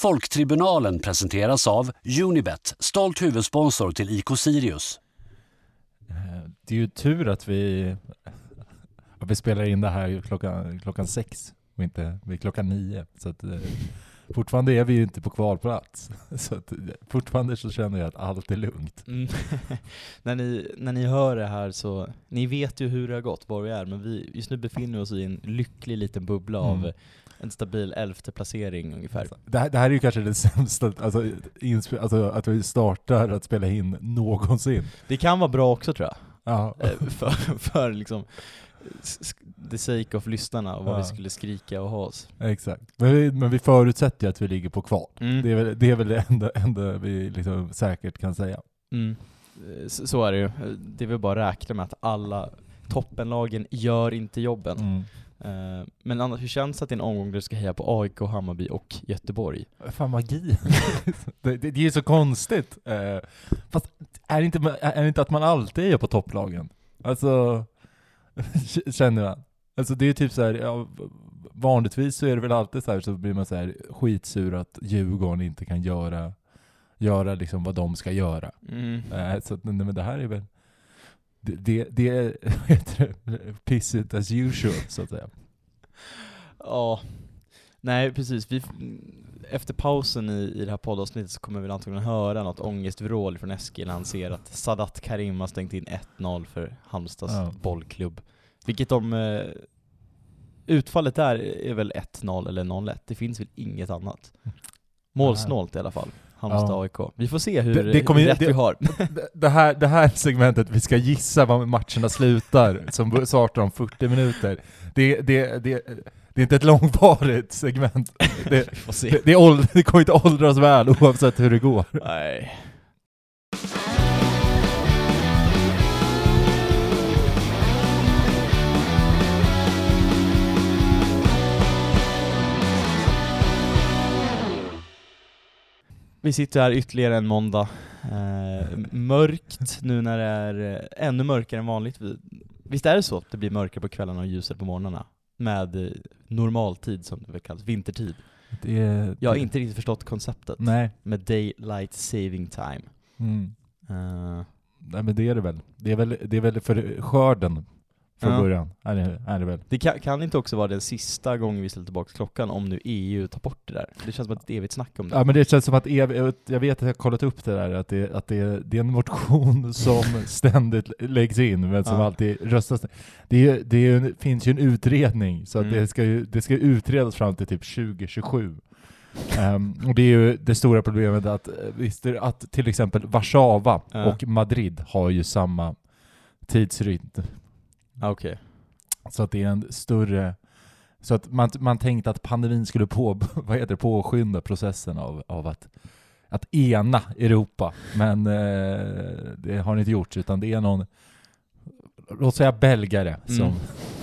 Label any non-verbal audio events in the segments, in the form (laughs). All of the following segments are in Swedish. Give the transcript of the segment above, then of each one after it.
Folktribunalen presenteras av Unibet, stolt huvudsponsor till IK Sirius. Eh, det är ju tur att vi, att vi spelar in det här klockan, klockan sex och inte vid klockan nio. Så att, eh, fortfarande är vi ju inte på kvalplats. (laughs) Så att, fortfarande så känner jag att allt är lugnt. Mm. (laughs) när, ni, när ni hör det här så, ni vet ju hur det har gått, var vi är, men vi just nu befinner vi oss i en lycklig liten bubbla Mm. av en stabil elfte placering ungefär. Det här, det här är ju kanske det sämsta, alltså, alltså att vi startar att spela in någonsin. Det kan vara bra också tror jag. Ja. Eh, för, för liksom the sake of lyssnarna och vad Ja. vi skulle skrika och ha oss. Exakt. Men vi, men vi förutsätter ju att vi ligger på kval. Mm. Det, är väl, det är väl det enda, enda vi liksom säkert kan säga. Mm. Så, så är det ju. Det är väl bara att räkna med att alla toppenlagen gör inte jobben. Mm. Eh, Men annars, hur känns det att det är en omgång där du ska heja på AIK, Hammarby och Göteborg? Fan magi. (laughs) det, det, det är ju så konstigt. Eh, fast är det, inte, är det inte att man alltid är på topplagen? Alltså, (laughs) känner man. Alltså det är typ så här, ja, vanligtvis så är det väl alltid så här så blir man så här skitsur att Djurgården inte kan göra, göra liksom vad de ska göra. Mm. Eh, så att, nej, men det här är väl, det, det, det är, (laughs) heter det, pissigt as usual så att säga. Ja, nej precis. Vi, efter pausen i, i det här poddavsnittet så kommer vi antagligen höra något ångestvrål från Eskil när han ser att Sadat Karim har stängt in 1-0 för Halmstads Ja. bollklubb. Vilket de... Eh, utfallet där är väl 1-0 eller 0-1, det finns väl inget annat. Målsnålt i alla fall. Halmstad Ja. AIK. Vi får se hur, Det- det kommer rätt det- vi har. Det- Det här, det här segmentet, vi ska gissa vad matcherna slutar, som startar om 40 minuter. Det, det, det, det är inte ett långvarigt segment. (laughs) Det, det, det, är åld- det kommer inte åldras väl oavsett hur det går. Nej. Vi sitter här ytterligare en måndag. Eh, mörkt nu när det är eh, ännu mörkare än vanligt. Vi- Visst är det så att det blir mörkare på kvällarna och ljusare på morgnarna? Med eh, normaltid som det väl kallas, vintertid. Det, Jag har inte riktigt förstått konceptet Nej. med daylight saving time. Mm. Eh, Nej men det är det väl. Det är väl, det är väl för skörden från Ja. början, är det, är det väl. Det kan, kan inte också vara den sista gången vi ställer tillbaka klockan om nu EU tar bort det där? Det känns som ett evigt snack om det. Ja men det känns som att, ev- jag vet att jag har kollat upp det där, att det, att det, det är en motion (laughs) som ständigt läggs in, men som Ja. alltid röstas Det, är, det är, finns ju en utredning, så att Mm. det, ska ju, det ska utredas fram till typ 2027. Ehm, och det är ju det stora problemet att, eh, visst är det att till exempel Warszawa Ja. och Madrid har ju samma tidsrytm. Ah, Okej. Så att det är en större... Så att man, man tänkte att pandemin skulle på, (laughs) vad heter det, påskynda processen av, av att, att ena Europa. Men eh, det har inte gjort, utan det är någon, låt säga belgare, som, Mm.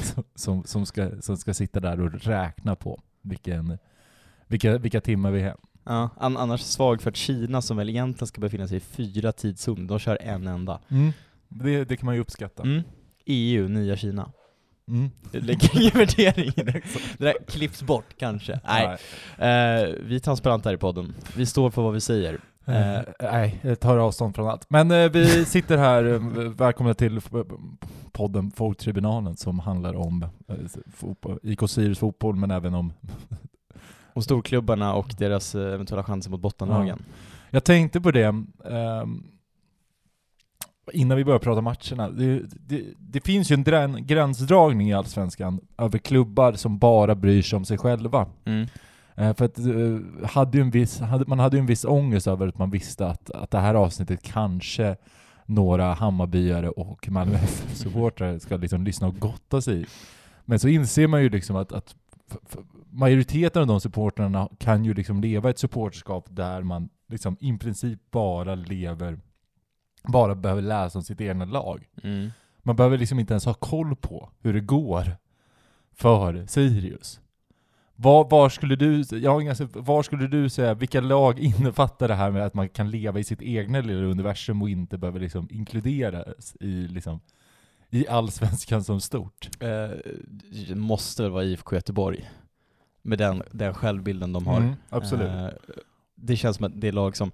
som, (laughs) som, som, ska, som ska sitta där och räkna på vilken, vilka, vilka timmar vi är hem. Ja, an, annars svag för att Kina som väl egentligen ska befinna sig i fyra tidszoner, de kör en enda. Det, det kan man ju uppskatta. Mm. EU, nya Kina. Mm. Lägger ingen värdering i det. Det där klipps bort kanske. Nej. Eh, vi är transparenta här i podden. Vi står för vad vi säger. Eh, nej, jag tar avstånd från allt. Men eh, vi sitter här, eh, välkomna till f- podden Folktribunalen som handlar om eh, fotboll, IK Sirius fotboll, men även om... (laughs) Och storklubbarna och deras eh, eventuella chanser mot bottenlagen. Jag tänkte på det, ehm, innan vi börjar prata matcherna. Det, det, det finns ju en drän- gränsdragning i Allsvenskan över klubbar som bara bryr sig om sig själva. Mm. Eh, För att eh, hade en viss, hade, man hade ju en viss ångest över att man visste att, att det här avsnittet kanske några Hammarbyare och Malmö FF-supportrar ska liksom lyssna och gotta sig i. Men så inser man ju liksom att, att majoriteten av de supportrarna kan ju liksom leva ett supporterskap där man liksom i princip bara lever, bara behöver läsa om sitt egna lag. Mm. Man behöver liksom inte ens ha koll på hur det går för Sirius. Var, var, skulle du, jag inga, var skulle du säga, vilka lag (laughs) innefattar det här med att man kan leva i sitt egna lilla universum och inte behöver liksom inkluderas i, liksom, i allsvenskan som stort? Eh, det måste väl vara IFK Göteborg. med den, den självbilden de har. Mm, absolut. Eh, det känns som att det är lag som,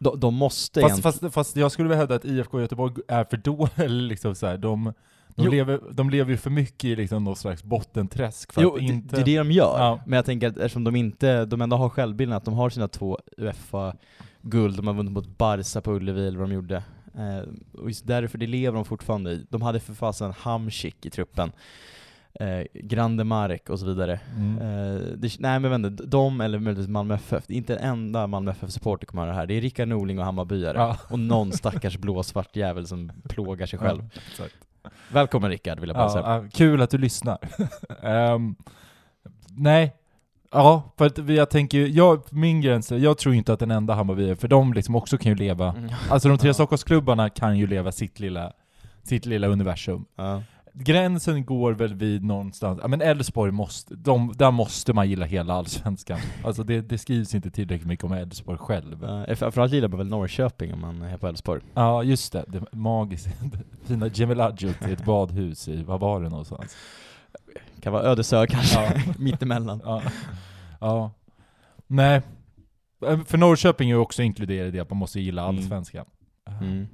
de, de måste Fast, egentligen... fast, fast jag skulle vilja hävda att IFK Göteborg är för dåliga, (laughs) liksom så här, de, de, Jo. lever, de lever ju för mycket i liksom någon slags bottenträsk för Jo, att inte... det, det är det de gör. Ja. Men jag tänker att eftersom de inte, de ändå har självbilden att de har sina två Uefa-guld, de har vunnit mot Barca på Ullevi eller vad de gjorde. Eh, och just därför, det lever de fortfarande i. De hade för fasen Hamsik i truppen. Eh, Grande Mark och så vidare. Mm. Eh, det, nej men inte, de eller möjligtvis Malmö FF, inte en enda Malmö FF-supporter kommer höra det här. Det är Rickard Norling och Hammarbyare. Ja. Och någon stackars blåsvart jävel som plågar sig själv. Ja. Välkommen Rickard vill jag bara Ja, säga. kul att du lyssnar. (laughs) Ehm, nej, ja, för att jag tänker ju- jag, min gräns, jag tror inte att den enda Hammarby är, för de liksom också kan ju leva, Mm. alltså de tre Ja. Stockholmsklubbarna kan ju leva sitt lilla, sitt lilla universum. Ja. Gränsen går väl vid någonstans, ja men Elfsborg måste, de, där måste man gilla hela allsvenskan. (laughs) Alltså det, det skrivs inte tillräckligt mycket om Elfsborg själv. Uh, framförallt gillar man väl Norrköping om man är på Elfsborg. Ja just det, det magiska, (laughs) fina Gemelagio till ett badhus i, vad var det någonstans? Kan vara Ödeshög kanske, Ja. (laughs) mittemellan. Ja. ja. Nej. För Norrköping är ju också inkluderat i det att man måste gilla Mm. allsvenskan. Mm.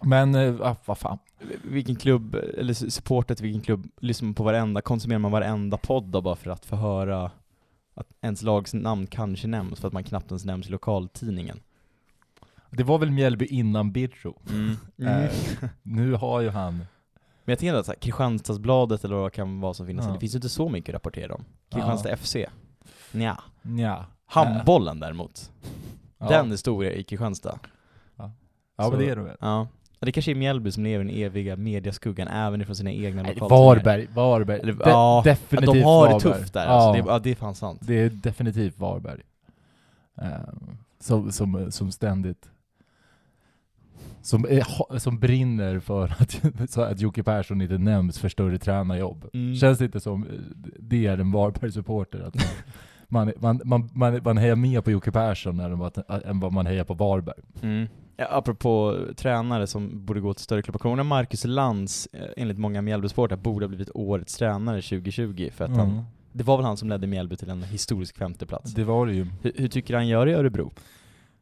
Men, ah, vad fan. Vilken klubb, eller su- supporter till vilken klubb lyssnar man på varenda, konsumerar man varenda podd då bara för att få höra att ens lags namn kanske nämns för att man knappt ens nämns i lokaltidningen? Det var väl Mjällby innan Birro. Mm. (laughs) Eh, nu har ju han... Men jag tänker att så här, Kristianstadsbladet eller vad det kan vara som finns, Ja. det finns ju inte så mycket att rapportera om. Kristianstad FC? Nja. Nja. Handbollen däremot, Ja. den är stor i Kristianstad. Ja Så- men det är det väl. Ja. Ja, Det kanske är Mjällby som lever i den eviga mediaskuggan även ifrån sina egna lokaltidningar. Varberg, Varberg. De, ja, definitivt de har Varberg. det tufft där Ja, alltså. det, ja, det är fan sant. det är definitivt Varberg. Eh, som, som, som ständigt... Som, är, som brinner för att, (laughs) så att Jocke Persson inte nämns för större tränarjobb. Mm. Känns det inte som eh, det är en Varberg-supporter? Att man, (laughs) man, man, man, man hejar mer på Jocke Persson än vad man hejar på Varberg. Mm. Apropå tränare som borde gå till större klubbar, kommer Marcus Lantz, eh, enligt många Mjällbysportrar, borde ha blivit årets tränare 2020? För att han, Mm. det var väl han som ledde Mjällby till en historisk femteplats. Det var det ju. Hur, hur tycker han gör i Örebro?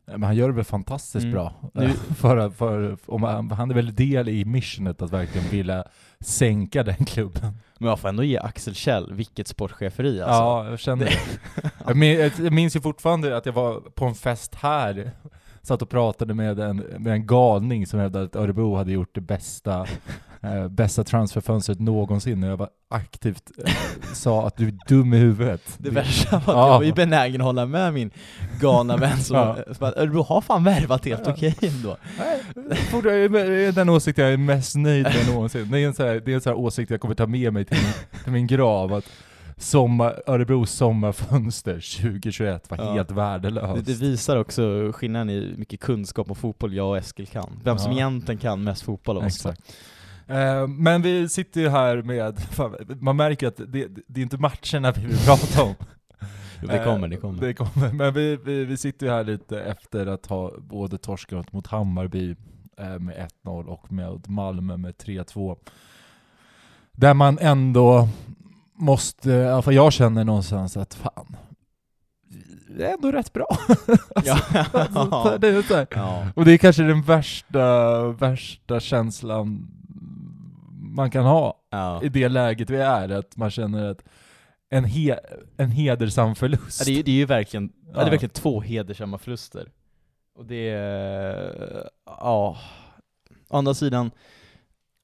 Men han gör det väl fantastiskt Mm. bra. Nu- (laughs) för, för, om han, han är väl del i missionet att verkligen vilja sänka den klubben. Men jag får ändå ge Axel Kjell, vilket sportcheferi alltså. Ja, jag känner det. jag minns ju fortfarande att jag var på en fest här, satt och pratade med en, med en galning som hävdade att Örebro hade gjort det bästa, (laughs) eh, bästa transferfönstret någonsin, och jag var aktivt eh, sa att du är dum i huvudet. Det värsta var att Ja. jag var ju benägen att hålla med min galna vän som, Ja. som att Örebro har fan värvat helt Ja. okej ändå. Nej, fortfarande- Det är den åsikt jag är mest nöjd med (laughs) någonsin. Det är en sån här, det är en sån här åsikt jag kommer ta med mig till min, till min grav, att sommar, Örebros sommarfönster 2021 var Ja. helt Det, värdelöst. det visar också skillnaden i mycket kunskap om fotboll jag och Eskil kan. Vem som Ja. egentligen kan mest fotboll av oss. Eh, men vi sitter ju här med, fan, man märker att det, det är inte matcherna vi vill prata om. (laughs) Det kommer, det Eh, kommer. Det kommer. Men vi, vi, vi sitter ju här lite efter att ha både torskat mot Hammarby eh, med 1-0 och med Malmö med 3-2. Där man ändå måste, i alla fall jag känner någonstans att fan, det är ändå rätt bra. (laughs) Ja. (laughs) alltså, det är så här. ja. Och det är kanske den värsta, värsta känslan man kan ha Ja. i det läget vi är, att man känner att en, he, en hedersam förlust. Det, är, det är ju verkligen, det är verkligen två hedersamma förluster. Och det är, ja. Å andra sidan,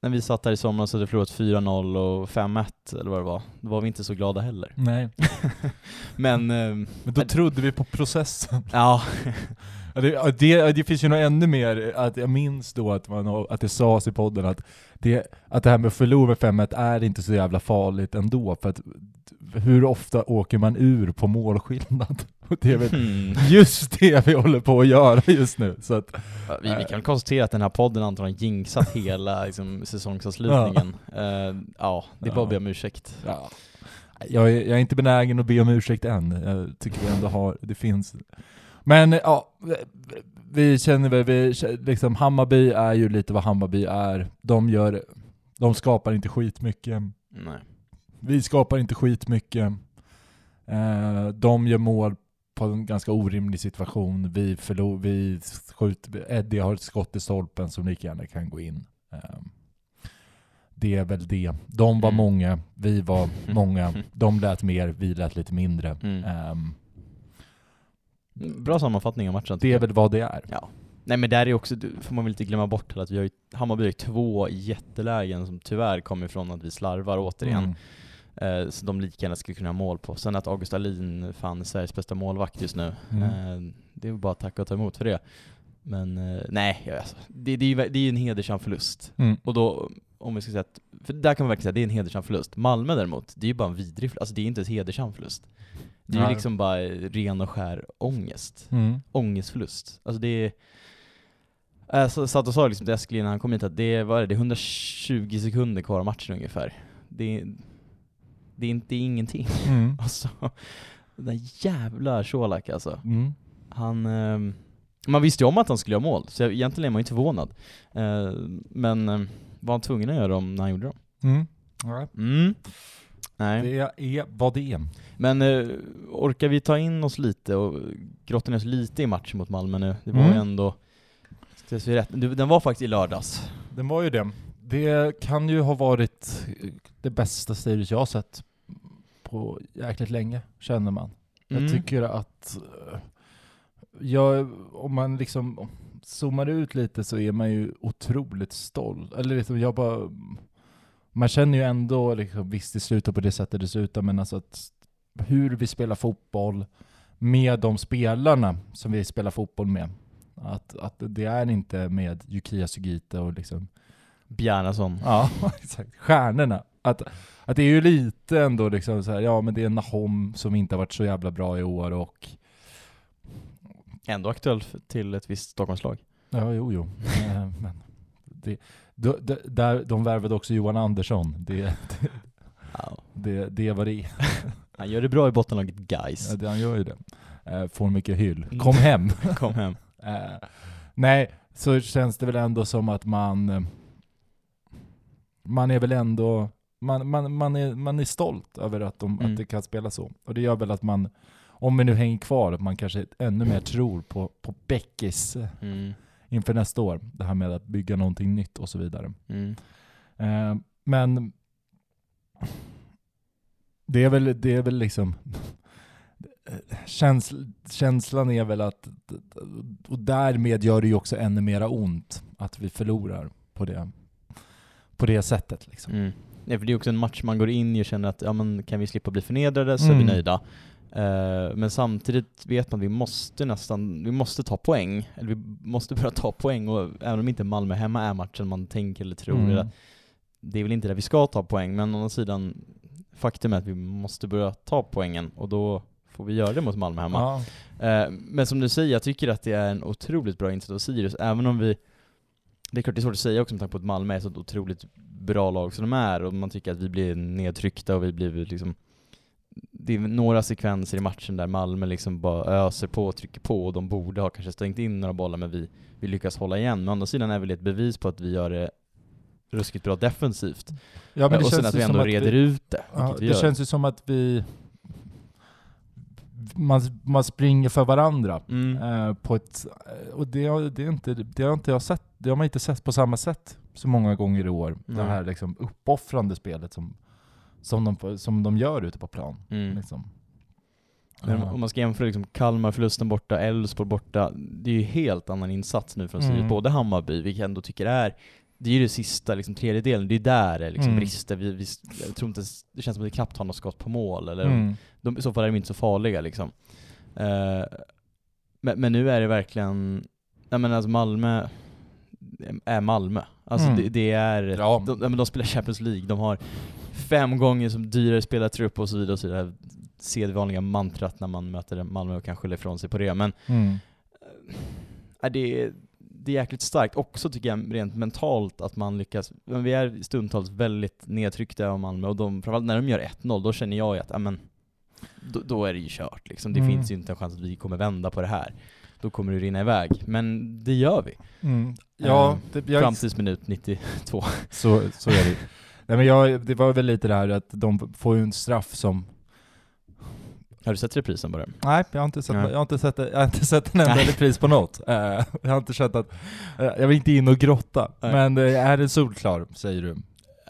när vi satt här i somras och hade förlorat 4-0 och 5-1 eller vad det var, då var vi inte så glada heller. Nej, (laughs) Men, ehm, men då trodde vi på processen. (laughs) ja. Det, det, det finns ju nog ännu mer, att jag minns då att, man, att det sades i podden att det, att det här med att förlora med 5-1 är inte så jävla farligt ändå, för att hur ofta åker man ur på målskillnad? Är väl Hmm. just det vi håller på att göra just nu. Så att, Ja, Vi, vi kan konstatera att den här podden antagligen jinxat (laughs) hela liksom, säsongsavslutningen. Ja, ja det är bara att be om ursäkt. ja. jag, är, jag är inte benägen att be om ursäkt än, jag tycker vi ändå har, det finns Men ja, vi känner väl, vi, liksom Hammarby är ju lite vad Hammarby är. De gör, de skapar inte skitmycket. Nej. Vi skapar inte skitmycket. Eh, de gör mål på en ganska orimlig situation. Vi, förlor, vi skjuter, Eddie har ett skott i stolpen som lika gärna kan gå in. Eh, det är väl det. De var Mm. många, vi var (laughs) många. De lät mer, vi lät lite mindre. Mm. Ehm, Bra sammanfattning av matchen. det är väl vad det är. Ja. Nej men där är också, får man väl inte glömma bort att vi har ju, Hammarby har ju två jättelägen som tyvärr kommer ifrån att vi slarvar återigen. Mm. Eh, så de lika gärna skulle kunna ha mål på. Sen att August Alin fan är Sveriges bästa målvakt just nu. Mm. Eh, det är bara att tacka och ta emot för det. Men eh, nej, alltså, det, det är ju det är en hedersam förlust. Mm. Och då, om vi ska säga att, för där kan man verkligen säga att det är en hedersam förlust. Malmö däremot, det är ju bara en vidrig förlust. Alltså det är inte ens hedersam förlust. Det är ju liksom bara ren och skär ångest. Mm. Ångestförlust. Alltså det är... Jag s- satt och sa liksom till Eskil innan han kom hit att det är det, det är 120 sekunder kvar av matchen ungefär. Det är, det är inte ingenting. Mm. (laughs) Alltså, den där jävla Colak alltså. Mm. Han, ehm, man visste ju om att han skulle göra mål, så egentligen är man ju inte förvånad. Eh, men eh, var han tvungen att göra dem när han gjorde dem? Mm. Ja. Mm. Nej. Det är vad det är. Men eh, orkar vi ta in oss lite och grotta ner oss lite i matchen mot Malmö nu? Det var Mm. ju ändå... Rätt? Den var faktiskt i lördags. Den var ju det. Det kan ju ha varit det bästa Sirius jag har sett på jäkligt länge, känner man. Mm. Jag tycker att eh, jag, om man liksom zoomar ut lite så är man ju otroligt stolt. Eller liksom jag bara, man känner ju ändå liksom, visst det slutar på det sättet det slutar, men alltså att hur vi spelar fotboll med de spelarna som vi spelar fotboll med. Att, att det är inte med Yukiya Sugita och liksom Bjarnason. Ja, (laughs) exakt. Stjärnorna. Att, att det är ju lite ändå liksom så här, ja men det är Nahom som inte har varit så jävla bra i år och Ändå aktuell till ett visst Stockholmslag. Ja, jo, jo. Eh, men det, de, de, där, de värvade också Johan Andersson. Det, det, Ja. det, det var det. (laughs) Han gör det bra i bottenlaget guys. Ja, det. Han gör ju det. Eh, får mycket hyll. Mm. Kom hem. (laughs) Kom hem. Eh, nej, så känns det väl ändå som att man man är väl ändå man, man, man, är, man är stolt över att, de, Mm. att det kan spela så. Och det gör väl att man, om vi nu hänger kvar, att man kanske ännu mer tror på, på Beckis eh, Mm. inför nästa år. Det här med att bygga någonting nytt och så vidare. Mm. Eh, men det är väl, det är väl liksom (laughs) Käns, känslan är väl att, och därmed gör det ju också ännu mera ont att vi förlorar på det, på det sättet. Liksom. Mm. Nej, för det är också en match man går in i och känner att ja, men kan vi slippa bli förnedrade så är vi Mm. nöjda. Eh, men samtidigt vet man att vi måste nästan, vi måste ta poäng. Eller vi måste börja ta poäng och även om inte Malmö hemma är matchen man tänker eller tror, Mm. eller, det är väl inte där vi ska ta poäng, men å andra sidan faktum är att vi måste börja ta poängen och då får vi göra det mot Malmö hemma. Ja. Eh, men som du säger, jag tycker att det är en otroligt bra insats av Sirius, även om vi det är klart det är svårt att säga också med tanke på att Malmö är ett så otroligt bra lag som de är och man tycker att vi blir nedtryckta och vi blir liksom Det är några sekvenser i matchen där Malmö liksom bara öser på och trycker på och de borde ha kanske stängt in några bollar men vi, vi lyckas hålla igen. Men å andra sidan är väl det ett bevis på att vi gör det ruskigt bra defensivt. Ja, men det och sen känns att ju vi ändå att reder vi, ut det, ja, Det gör. känns ju som att vi man, man springer för varandra. Mm. Eh, på ett, och det, det, är inte, det har inte jag sett, det har man inte sett på samma sätt så många gånger i år. Det Nej. här liksom uppoffrande spelet som, som, de, som de gör ute på plan. Mm. Liksom. Men om man ska jämföra liksom Kalmar-förlusten borta, Elfsborg borta, det är ju helt annan insats nu från Mm. Sirius. Både Hammarby, vilket jag ändå tycker är, det är ju det sista liksom, tredjedelen, det är där det liksom Mm. brister. Vi, vi, jag tror inte, det känns som att vi knappt har något skott på mål, eller Mm. de, i så fall är de inte så farliga liksom. Eh, men, men nu är det verkligen, jag menar alltså Malmö är Malmö. Alltså Mm. det, det är, Ja. de, de spelar Champions League, de har fem gånger som dyrare spelartrupp och så vidare och så vidare. Sedvanliga mantrat när man möter Malmö och kan skylla ifrån sig på det. Men Mm. äh, det, är, det är jäkligt starkt också tycker jag rent mentalt att man lyckas. Men vi är stundtals väldigt nedtryckta av Malmö och de, framförallt när de gör 1-0 då känner jag ju att, ja men då, då är det ju kört liksom. Det Mm. finns ju inte en chans att vi kommer vända på det här. Då kommer det rinna iväg. Men det gör vi. Mm. Ja, Eh, det, jag, Fram tills minut 92. (laughs) så, så är det Nej, men jag, Det var väl lite det här att de får ju en straff som Har du sett reprisen bara? Nej, jag har inte sett, Nej. jag har inte sett, jag har inte sett en enda Nej. repris på något. Eh, jag har inte känt att, eh, jag vill inte in och grotta. Nej. Men eh, är den solklar, säger du?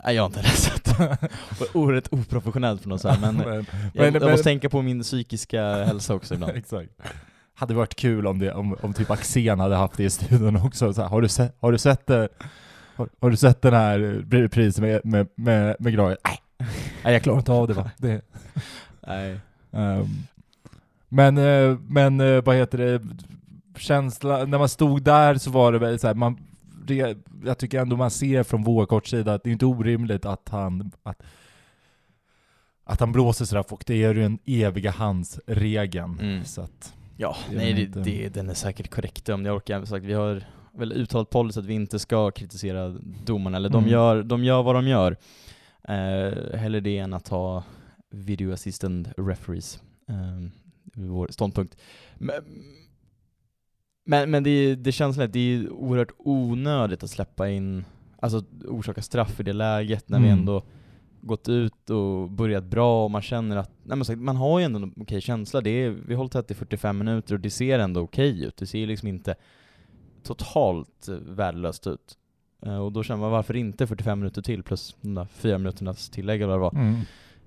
Nej jag har inte sett (laughs) Oerhört oproportionellt för något så här, men men, (laughs) jag, men- jag men- måste tänka på min psykiska hälsa också ibland. Exakt. Hade varit kul om, det, om, om typ Axén hade haft det i studion också. Så här, har, du sett, har, du sett det, har, har du sett den här reprisen med, med, med, med Graje? Nej. Nej, jag klarar inte av det va. Det, (laughs) Nej. ehm, men, eh, men eh, vad heter det, känsla, när man stod där så var det väl så här, man, det, jag tycker ändå man ser från Wårkorts sida att det är inte orimligt att han, att, att han blåser sådär, och det är ju den eviga handsregeln. Mm. Så att, Ja, Det nej det, det, den är säkert korrekt om jag orkar. Sagt, vi har väl uttalat policy att vi inte ska kritisera domarna, eller de, Mm. gör, de gör vad de gör. Eh, hellre det än att ha video assistant referees. Eh, vår ståndpunkt. Men, men, men det, det känns lätt, det är oerhört onödigt att släppa in, alltså orsaka straff i det läget när vi Mm. ändå gått ut och börjat bra och man känner att, nej men man har ju ändå en okej känsla, det är, vi har hållit 30-45 minuter och det ser ändå okej ut, det ser liksom inte totalt värdelöst ut. Eh, och då känner man varför inte 45 minuter till plus de där 4 minuternas tillägg eller vad det var. mm.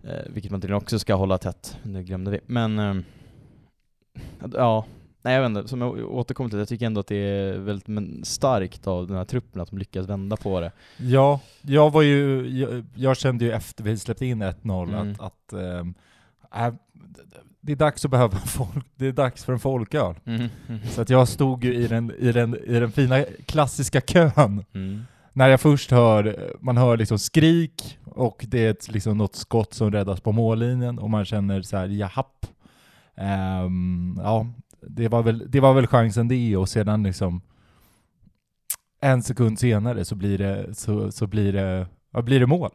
Eh, vilket man tydligen också ska hålla tätt, det glömde vi. Men, eh, att- ja, nej jag vet inte, som jag återkommer till, jag tycker ändå att det är väldigt men, starkt av den här truppen att de lyckas vända på det. Ja, jag var ju, jag, jag kände ju efter vi släppte in 1-0 Mm. att, att ehm, äh, det är dags att behöva (laughs) folk, det är dags för en folköl. Så att jag stod ju i den, i den, i den fina klassiska kön. Mm. När jag först hör, man hör liksom skrik och det är ett, liksom något skott som räddas på mållinjen och man känner så här, jahapp. Ehm, ja, det var, väl, det var väl chansen det och sedan liksom en sekund senare så blir det, så, så blir det, ja, blir det mål.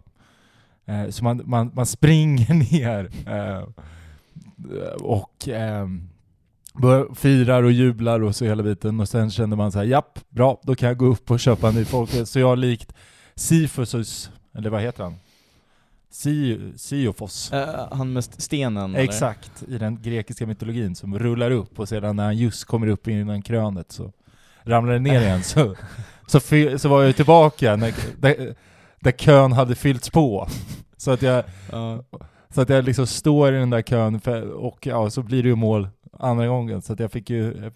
Eh, så man, man, man springer (laughs) ner eh, och eh, bör, firar och jublar och så hela biten och sen känner man så här, japp, bra, då kan jag gå upp och köpa en ny folköl. Så jag likt Sifusus, eller vad heter han? Si, Siofos. Eh, han med st- stenen? eller? Exakt, i den grekiska mytologin som rullar upp och sedan när han just kommer upp innan krönet så ramlar det ner igen så, så, så var jag tillbaka när, där, där kön hade fyllts på. Så att jag, Ja. så att jag liksom står i den där kön för, och ja, så blir det ju mål andra gången. Så att jag fick ju...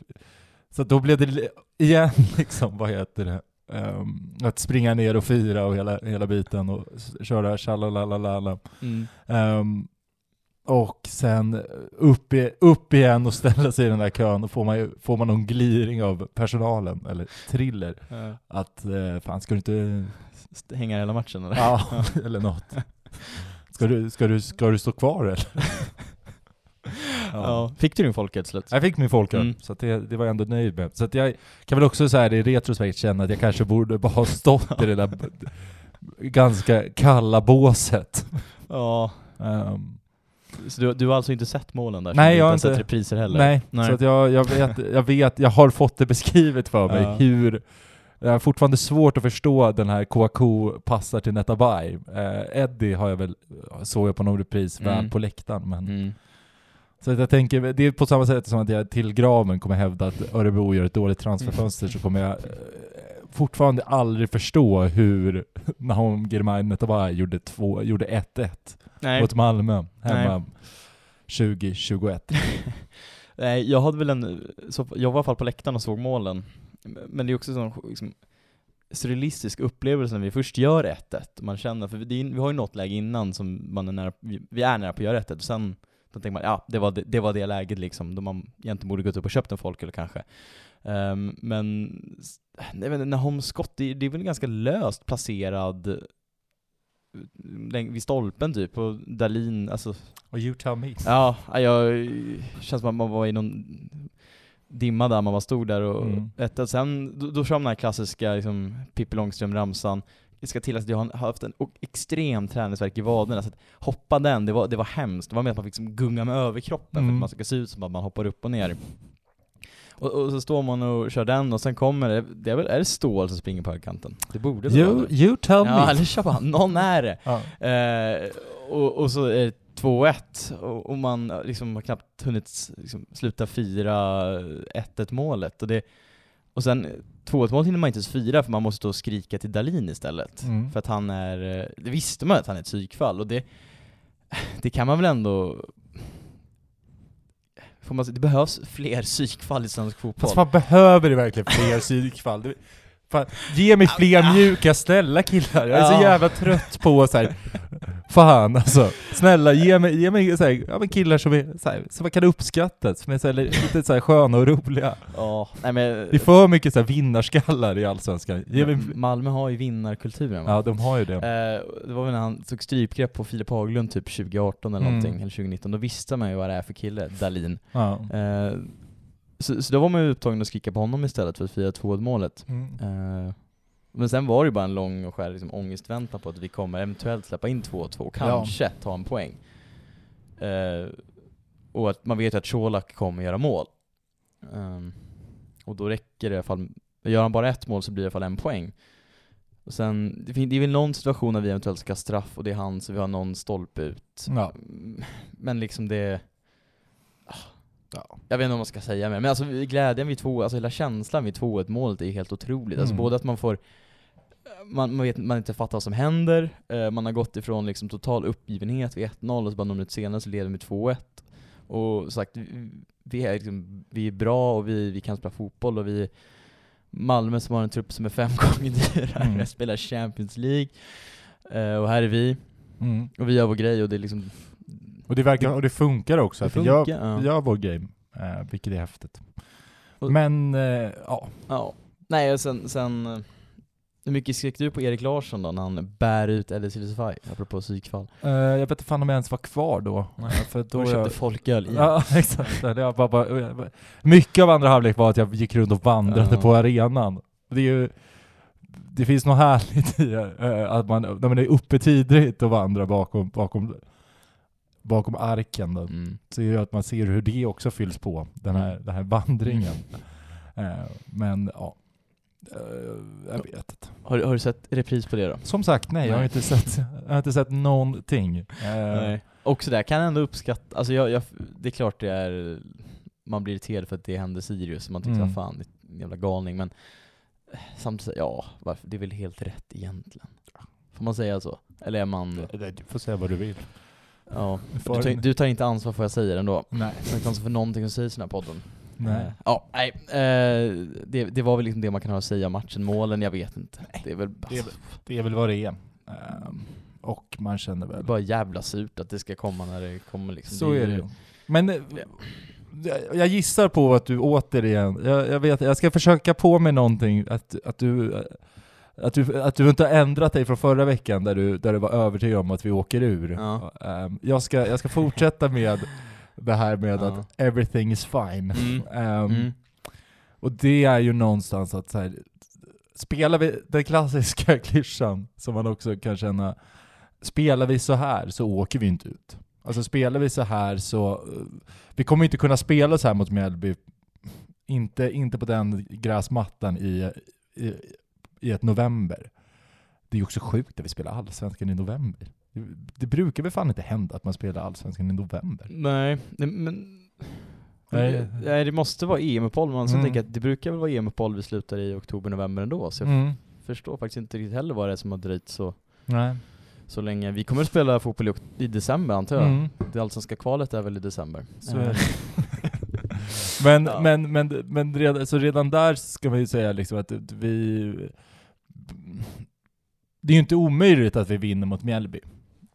Så att då blev det igen (laughs) liksom, vad heter det? Ehm, att springa ner och fira och hela, hela biten och köra tjalalalala. Mm. Ehm, och sen upp, i, upp igen och ställa sig i den där kön och får man, ju, får man någon gliring av personalen, eller thriller, Ja. att eh, fan ska du inte... Hänga hela matchen eller? (laughs) Ja, eller något. Ska du, ska du, ska du stå kvar eller? (laughs) Ja. Fick du din folköl slut? Jag fick min folköl, Mm. så att det, det var jag ändå nöjd med. Så att jag kan väl också så här i retrospekt känna att jag kanske borde bara ha stått i det där ganska kalla båset. Ja. Ehm, Så du, du har alltså inte sett målen där? Nej, jag har inte inte- sett repriser heller? nej, Nej. så att jag, jag, vet, jag vet, jag har fått det beskrivet för mig Ja. hur jag har fortfarande svårt att förstå den här Kouakou passar till Netabay. Eh, Eddie har jag väl, såg jag på någon repris, Mm. väl på läktaren. Men, Mm. Så att jag tänker, det är på samma sätt som att jag till graven kommer hävda att Örebro gör ett dåligt transferfönster så kommer jag eh, fortfarande aldrig förstå hur (laughs) Nahom Girmay Netabay gjorde, två, gjorde 1-1 Nej. mot Malmö hemma Nej. 2021. (laughs) Nej, jag hade väl en, så, jag var i alla fall på läktaren och såg målen. Men det är också en sån liksom, surrealistisk upplevelse när vi först gör 1-1. Man känner, för vi, vi har ju något läge innan som man är nära, vi, vi är nära på att göra 1-1 och sen då tänker man, ja det var det, det var det läget liksom, då man egentligen borde gått upp och köpt en folköl kanske. Ehm, men, jag vet inte, Nahom skott, det, det är väl ganska löst placerad eh, vid stolpen typ, och Dalin, alltså Och you tell me. Ja, jag känns som att man var i någon dimma där, man bara stod där och Mm. ett, sen, då, då kör man den här klassiska liksom, Pippi Långstrump-ramsan. Det ska till att jag har haft en extrem träningsvärk i vaderna, så att hoppa den, det var, det var hemskt. Det var med att man fick liksom gunga med överkroppen för Mm. att man ska se ut som att man hoppar upp och ner. Och, och så står man och kör den och sen kommer det, det är väl, är det Stål som springer på högkanten? Det borde väl vara You, det. you tell Ja, me. (laughs) eller kör bara, någon är det. Ja. Eh, och, och så är det 2-1 och, och man liksom har knappt hunnit liksom, sluta fira 1-1 målet. Och, det, och sen 2-1 målet hinner man inte ens fira för man måste och skrika till Dalin istället. Mm. För att han är, eh, det visste man att han är ett psykfall och det, (laughs) det kan man väl ändå Får man, det behövs fler psykfall i svensk fotboll. Fast man behöver det verkligen fler psykfall? Fan, ge mig fler mjuka, snälla killar. Jag är så jävla trött på så här. Fan alltså. Snälla ge mig, ge mig så här, ja, men killar som, är, så här, som man kan uppskatta, som är så här, lite så här sköna och roliga. Ja, nej men Det är för mycket så här vinnarskallar i Allsvenskan. Ge mig, Malmö har ju vinnarkulturen va? ja, de har ju det. Eh, det var väl när han tog strypgrepp på Filip Haglund typ 2018 eller Mm. någonting, eller 2019, då visste man ju vad det är för kille, Dalin. Ja. Eh, så, så då var man ju upptagen att skrika på honom istället för att fira 2 målet. Mm. Eh, men sen var det ju bara en lång och skär liksom, ångestväntan på att vi kommer eventuellt släppa in 2-2, kanske ta en poäng. Eh, och att man vet ju att Colak kommer göra mål. Ehm, och då räcker det i alla fall, gör han bara ett mål så blir det i alla fall en poäng. Och sen, det, det är väl någon situation när vi eventuellt ska straff och det är han så vi har någon stolpe ut. Ja. Men liksom det... Ja. Jag vet inte vad man ska säga mer, men alltså glädjen vid två, alltså hela känslan vid 2-1 målet är helt otroligt. Alltså Mm. både att man får man, man vet man inte fattar vad som händer, eh, man har gått ifrån liksom total uppgivenhet vid 1-0 och så bara några minuter senare så leder vi med 2-1. Och sagt, vi, vi, är liksom, vi är bra och vi, vi kan spela fotboll och vi Malmö som har en trupp som är fem (laughs) gånger dyrare, Mm. spelar Champions League. Eh, och här är vi, Mm. och vi gör vår grej och det är liksom Och det, verkar, och det funkar också, Det funkar, ja. vi gör vår game, eh, vilket är häftigt. Och- Men, eh, ja. Ja. Nej, och sen, sen eh, hur mycket skrek du på Erik Larsson då när han bär ut Ellis Ilsefaj, apropå psykfall? Eh, jag vet inte fan om jag ens var kvar då. Eh, För Då (laughs) då köpte jag, folköl i. Ja, (laughs) exakt. Var bara, bara, mycket av andra halvlek var att jag gick runt och vandrade Ja. på arenan. Det är ju, det finns något härligt i eh, att man, när man är uppe tidigt och vandrar bakom, bakom, bakom arken då, Mm. så är det att man ser hur det också fylls på, den här, den här vandringen. Eh, men ja, eh, jag vet inte. Har, har du sett repris på det då? Som sagt, nej, jag har Nej. inte sett, jag har inte sett någonting. Eh, Och sådär, kan jag ändå uppskatta, alltså jag, jag, det är klart det är, man blir irriterad för att det händer Sirius, man tycker Mm. mm. fan, det är en jävla galning, men samtidigt, ja, varför, det är väl helt rätt egentligen. Får man säga så? Eller är man, Du får säga vad du vill. Ja, du, tar, du tar inte ansvar för vad jag säger ändå? Nej. Jag tar inte ansvar för någonting som sägs i den här podden. Nej. Eh, Ja, nej. Eh, det, det var väl liksom det man kan ha att säga om matchen, målen, jag vet inte. Det är väl Det är, det är väl vad det är. Ehm, och man känner väl... bara jävla surt att det ska komma när det kommer liksom. så är det ju-. Men eh, jag- jag gissar på att du återigen, jag, jag vet, jag ska försöka på mig någonting, att, att du att du, att du inte har ändrat dig från förra veckan där du, där du var övertygad om att vi åker ur. Ja. Ehm, jag, ska, jag ska fortsätta med det här med Ja. att everything is fine. Mm. Ehm, Mm. Och det är ju någonstans att så här, spelar vi den klassiska (laughs) klyschan som man också kan känna, spelar vi så här så åker vi inte ut. Alltså spelar vi så här så, vi kommer inte kunna spela så här mot Mjällby, inte, inte på den gräsmattan i, i, i ett november. Det är ju också sjukt att vi spelar allsvenskan i november. Det, det brukar väl fan inte hända att man spelar allsvenskan i november? Nej, men... Nej. Nej. det måste vara EM-uppehåll, man Mm. tänka att det brukar väl vara EM-uppehåll vi slutar i oktober-november ändå, så jag Mm. förstår faktiskt inte riktigt heller vad det är som har dröjt så, Nej. så länge. Vi kommer att spela fotboll i, december antar jag. Mm. Det allsvenska kvalet är väl i december? Det. (laughs) men, Ja. men, men, men redan, så redan där ska man ju säga liksom att vi... Det är ju inte omöjligt att vi vinner mot Mjällby,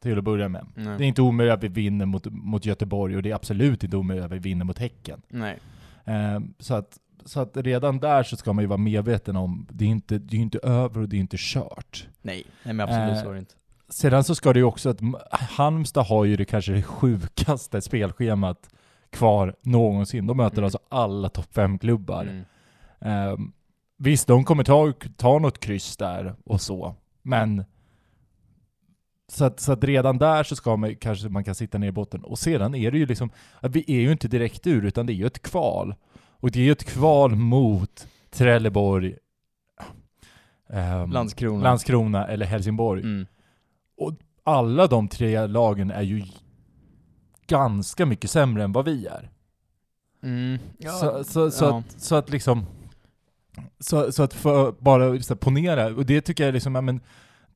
till att börja med. Nej. Det är inte omöjligt att vi vinner mot, mot Göteborg och det är absolut inte omöjligt att vi vinner mot Häcken. Nej. Eh, så, att, så att redan där så ska man ju vara medveten om, det är inte, det är inte över och det är inte kört. Nej, nej men absolut Eh, så är det inte. Sedan så ska det ju också att Halmstad har ju det kanske det sjukaste spelschemat kvar någonsin. De möter Mm. alltså alla topp 5-klubbar. Mm. Ehm, visst, de kommer ta, ta något kryss där och så, men så att, så att redan där så ska man kanske man kan sitta ner i botten. Och sedan är det ju liksom, att vi är ju inte direkt ur, utan det är ju ett kval. Och det är ju ett kval mot Trelleborg, ehm, Landskrona. Landskrona eller Helsingborg Mm. alla de tre lagen är ju ganska mycket sämre än vad vi är. Mm. så, så, så, ja. att, så att liksom, så, så att för, bara så här, ponera, och det tycker jag liksom, ja, men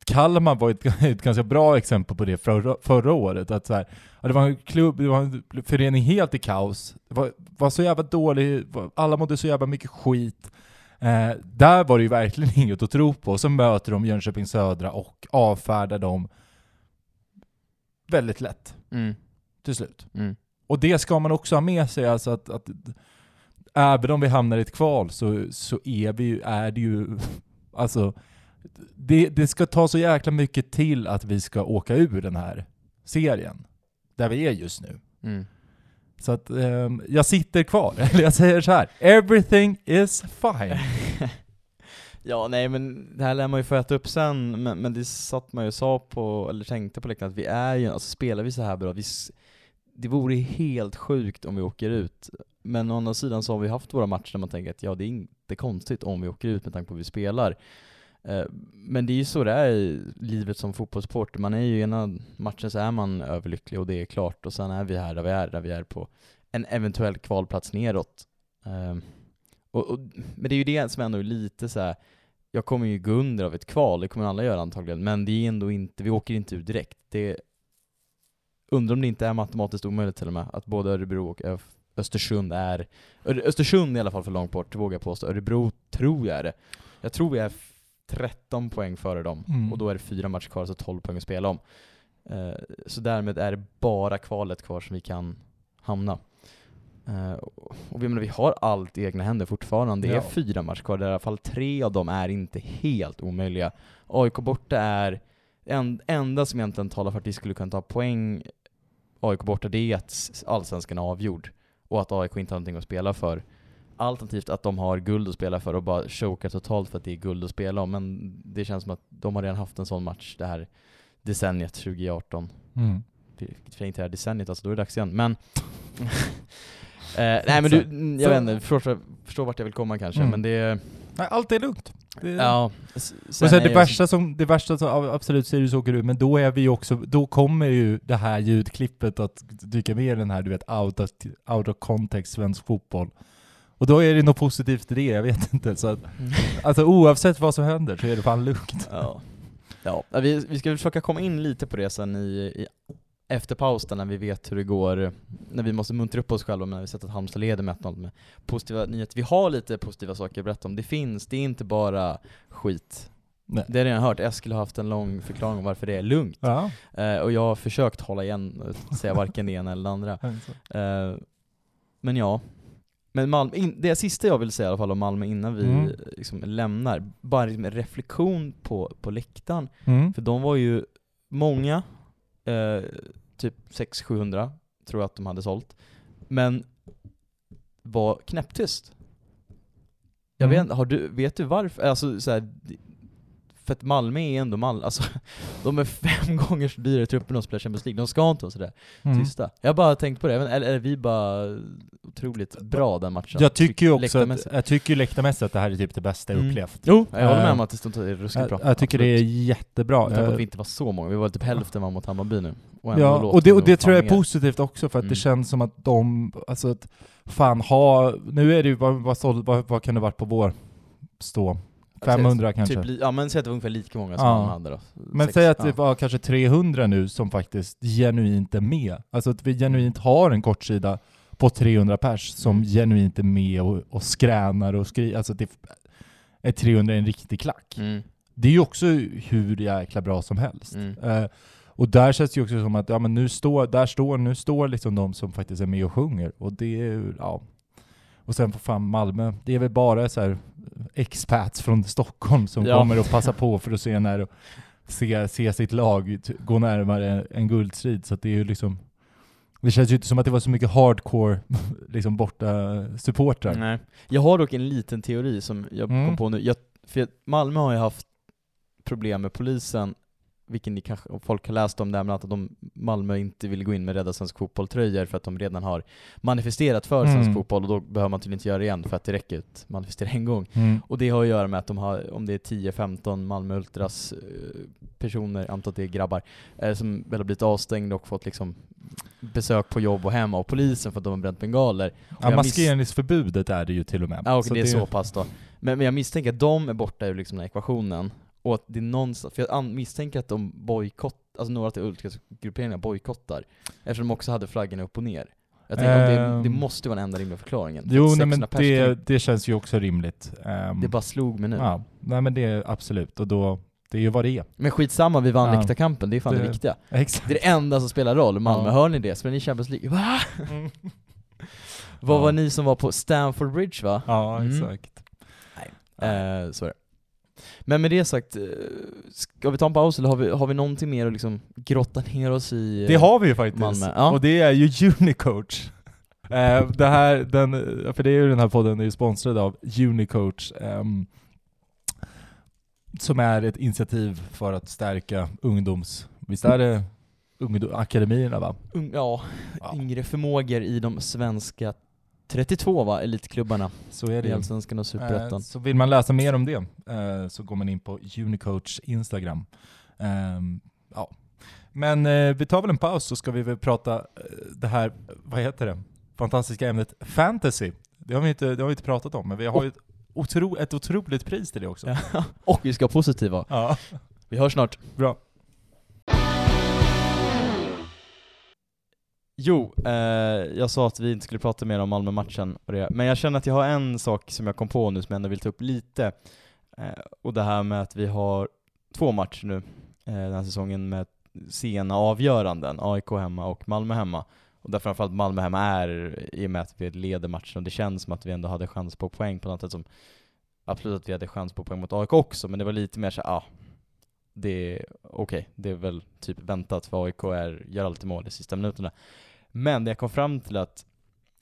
Kalmar var ett, (laughs) ett ganska bra exempel på det förra, förra året. Att så här, det var en klubb, det var en förening helt i kaos. Det var, var så jävla dålig, alla mådde så jävla mycket skit. Eh, där var det ju verkligen (laughs) inget att tro på. Så möter de Jönköping Södra och avfärdar dem väldigt lätt Mm. till slut. Mm. Och det ska man också ha med sig, alltså att, att även om vi hamnar i ett kval så, så är, vi, ju- är det ju, (laughs) alltså, det, det ska ta så jäkla mycket till att vi ska åka ur den här serien, där vi är just nu. Mm. Så att ehm, jag sitter kvar, (laughs) eller jag säger så här: everything is fine. (laughs) Ja, nej men det här lär man ju få äta upp sen, men, men det satt man ju och sa på, eller tänkte på läktaren att vi är ju, alltså spelar vi så här bra, vi, det vore helt sjukt om vi åker ut. Men å andra sidan så har vi haft våra matcher där man tänker att ja, det är inte konstigt om vi åker ut med tanke på hur vi spelar. Eh, men det är ju så det är i livet som fotbollssupporter. Man är ju i ena matchen så är man överlycklig och det är klart, och sen är vi här där vi är, där vi är på en eventuell kvalplats neråt. Ehm, och, och, men det är ju det som ändå är lite så här. jag kommer ju gå under av ett kval, det kommer alla göra antagligen, men det är ändå inte, vi åker inte ut direkt. Det undrar om det inte är matematiskt omöjligt till och med, att både Örebro och ÖF Östersund är, Östersund är i alla fall för långt bort, vågar jag påstå. Örebro tror jag är det. Jag tror vi är f- 13 poäng före dem, Mm. och då är det fyra matcher kvar, så 12 poäng att spela om. Eh, så därmed är det bara kvalet kvar som vi kan hamna. Eh, och vi, menar, vi har allt i egna händer fortfarande. Det är Ja. fyra matcher kvar, där i alla fall tre av dem är inte helt omöjliga. AIK borta är, en, enda som egentligen talar för att vi skulle kunna ta poäng AIK borta, det är att allsvenskan är avgjord. Och att AIK inte har någonting att spela för. Alternativt att de har guld att spela för och bara chokar totalt för att det är guld att spela om. Men det känns som att de har redan haft en sån match det här decenniet 2018 Mm. vilket för inte är decenniet, alltså då är det dags igen. Men... (laughs) eh, nej men du, jag vet inte, förstår, förstår vart jag vill komma kanske, Mm. men det... Nej, allt är lugnt. Det, Ja, s- och sen sen det, jag- värsta som, det värsta som, absolut Sirius åker ut, men då är vi också, då kommer ju det här ljudklippet att dyka med i den här, du vet, out of, out of context svensk fotboll. Och då är det något positivt i det, jag vet inte. Så att, alltså oavsett vad som händer så är det fan lugnt. Ja. Ja, vi, vi ska försöka komma in lite på det sen i, i efter pausen när vi vet hur det går, när vi måste muntra upp oss själva när vi sett att Halmstad leder med 1-0 med positiva nyheter. Vi har lite positiva saker att berätta om. Det finns, det är inte bara skit. Nej. Det har jag redan hört, Eskil har haft en lång förklaring om varför det är lugnt. Ja. Eh, och jag har försökt hålla igen och säga varken det ena eller det andra. (laughs) Eh, men ja. Men Malmö, in, det sista jag vill säga i alla fall om Malmö innan vi Mm. liksom lämnar, bara liksom en reflektion på, på läktaren. Mm. För de var ju många, eh, typ 600-700 tror jag att de hade sålt. Men var knäpptyst. Jag Mm. vet har du, vet du varför? Alltså så här, för att Malmö är ändå Malmö, alltså (laughs) de är fem (laughs) gånger så dyra i truppen och spelar Champions League, de ska inte vara sådär Mm. tysta. Jag har bara tänkt på det, eller är vi bara otroligt bra den matchen? Jag tycker ju också att, jag tycker ju läktarmässigt att det här är typ det bästa jag Mm. upplevt. Jo, jag håller med Eh, om att det är ruskigt bra. Jag, tycker det är Absolut. jättebra. Med tanke på Eh, att vi inte var så många, vi var typ hälften var mot Hammarby nu. Och Ja, och det, de och det tror jag är positivt också för att Mm. det känns som att de, alltså att fan ha, nu är det ju, vad, vad, vad, vad kan det varit på vår stå? 500 kanske? Typ, ja men säg att det var ungefär lika många som Ja. man hade då. Men Sex- säg att ja. det var kanske 300 nu som faktiskt genuint är med. Alltså att vi genuint har en kortsida på 300 pers som Mm. genuint är med och, och skränar och skriver. Alltså det är 300 en riktig klack. Mm. Det är ju också hur jäkla bra som helst. Mm. Eh, och där känns det ju också som att, ja men nu står, där står, nu står liksom de som faktiskt är med och sjunger. Och det är ja. Och sen på fan Malmö, det är väl bara så här expats från Stockholm som Ja. kommer och passar på för att se när och se, se sitt lag gå närmare en guldstrid. Så det är ju liksom, det känns ju inte som att det var så mycket hardcore (laughs) liksom borta supportrar. Nej. Jag har dock en liten teori som jag Mm. kom på nu. Jag, för Malmö har ju haft problem med polisen vilken ni kanske, och folk har läst om det här med att de, Malmö inte vill gå in med Rädda Svensk Fotboll-tröjor för att de redan har manifesterat för Mm. svensk fotboll och då behöver man tydligen inte göra det igen för att det räcker att manifestera en gång. Mm. Och det har att göra med att de har, om det är 10-15 Malmö Ultras eh, personer, antar att det är grabbar, eh, som väl har blivit avstängda och fått liksom besök på jobb och hemma av polisen för att de har bränt bengaler. Ja, maskeringsförbudet är det ju till och med. Ja, okej, Så det är så pass då. Men, men jag misstänker att de är borta ur liksom den här ekvationen, och att det är någonstans, för jag misstänker att de bojkott, alltså några av Ultras-grupperingarna bojkottar, eftersom de också hade flaggorna upp och ner. Jag tänker att det, det Ehm. måste vara den enda rimliga förklaringen. För Jo, nej, men 600 pers kan- det, det känns ju också rimligt. Ehm, det bara slog mig nu. Ja, nej men det är absolut, och då, det är ju vad det är. Men skitsamma, vi vann Ja. läktarkampen, det är fan det, Det- viktiga. (laughs) Exakt. Det är det enda som spelar roll, Malmö, Ja. hör ni det? Spelar ni Champions League? Va? (laughs) Vad Ja. var ni som var på Stamford Bridge va? Ja, Mm. exakt. Eh, så är det. Men med det sagt, eh, ska vi ta en paus eller har vi, har vi någonting mer att liksom grotta ner oss i? eh, Det har vi ju faktiskt, ja. och det är ju Unicoach. Eh, det här, den, för det är ju den här podden är ju sponsrad av Unicoach, ehm, som är ett initiativ för att stärka ungdoms... Visst är det ungdom, akademierna va? Ja, Ja. yngre förmågor i de svenska 32 va, elitklubbarna Så är det i. Allsvenskan och Superettan. Eh, Så vill man läsa mer om det eh, så går man in på Unicoach Instagram. Ehm, ja. Men eh, vi tar väl en paus så ska vi väl prata eh, det här, vad heter det, fantastiska ämnet fantasy. Det har vi inte, det har vi inte pratat om, men vi har ju ett, otro, ett otroligt pris till det också. (laughs) Och vi ska vara positiva. Ja, Vi hörs snart. bra. Jo, eh, jag sa att vi inte skulle prata mer om Malmö-matchen och det, men jag känner att jag har en sak som jag kom på nu som jag ändå vill ta upp lite. Eh, och det här med att vi har två matcher nu eh, den här säsongen med sena avgöranden, AIK hemma och Malmö hemma. Och där framförallt Malmö hemma är, i och med att vi leder matchen, och det känns som att vi ändå hade chans på poäng på något sätt som Absolut att vi hade chans på poäng mot AIK också, men det var lite mer så ja, ah, det är okej, det är väl typ väntat för AIK är, gör alltid mål i sista minuterna. Men det jag kom fram till att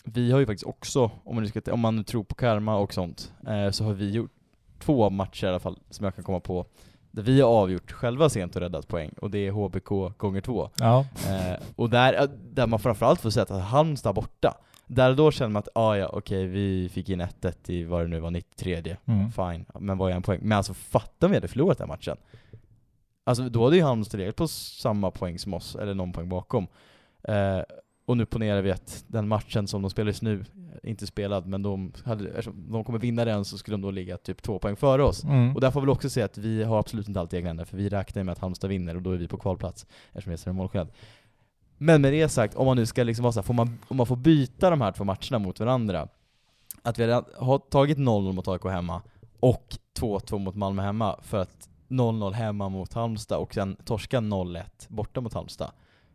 vi har ju faktiskt också, om man, ska, om man nu tror på karma och sånt, eh, så har vi gjort två matcher i alla fall, som jag kan komma på, där vi har avgjort själva sent och räddat poäng, och det är HBK gånger två. Ja. Eh, och där, där man framförallt får säga att Halmstad borta, där och då känner man att ah, ja okej, vi fick in 1-1 i vad det nu var, 93 Mm. Fine, men vad är en poäng? Men alltså fatta om vi hade förlorat den matchen. Alltså då hade ju Halmstad legat på samma poäng som oss, eller någon poäng bakom. Eh, och nu ponerar vi att den matchen som de spelar just nu, inte spelad, men de, hade, de kommer vinna den så skulle de då ligga typ två poäng före oss. Mm. Och där får vi också säga att vi har absolut inte allt i egna händer, för vi räknar med att Halmstad vinner och då är vi på kvalplats, eftersom vi är större målskillnad. Men med det sagt, om man nu ska liksom vara så här, får man, om man får byta de här två matcherna mot varandra, att vi har tagit 0-0 mot AIK hemma och 2-2 mot Malmö hemma för att 0-0 hemma mot Halmstad och sen torska 0-1 borta mot Halmstad.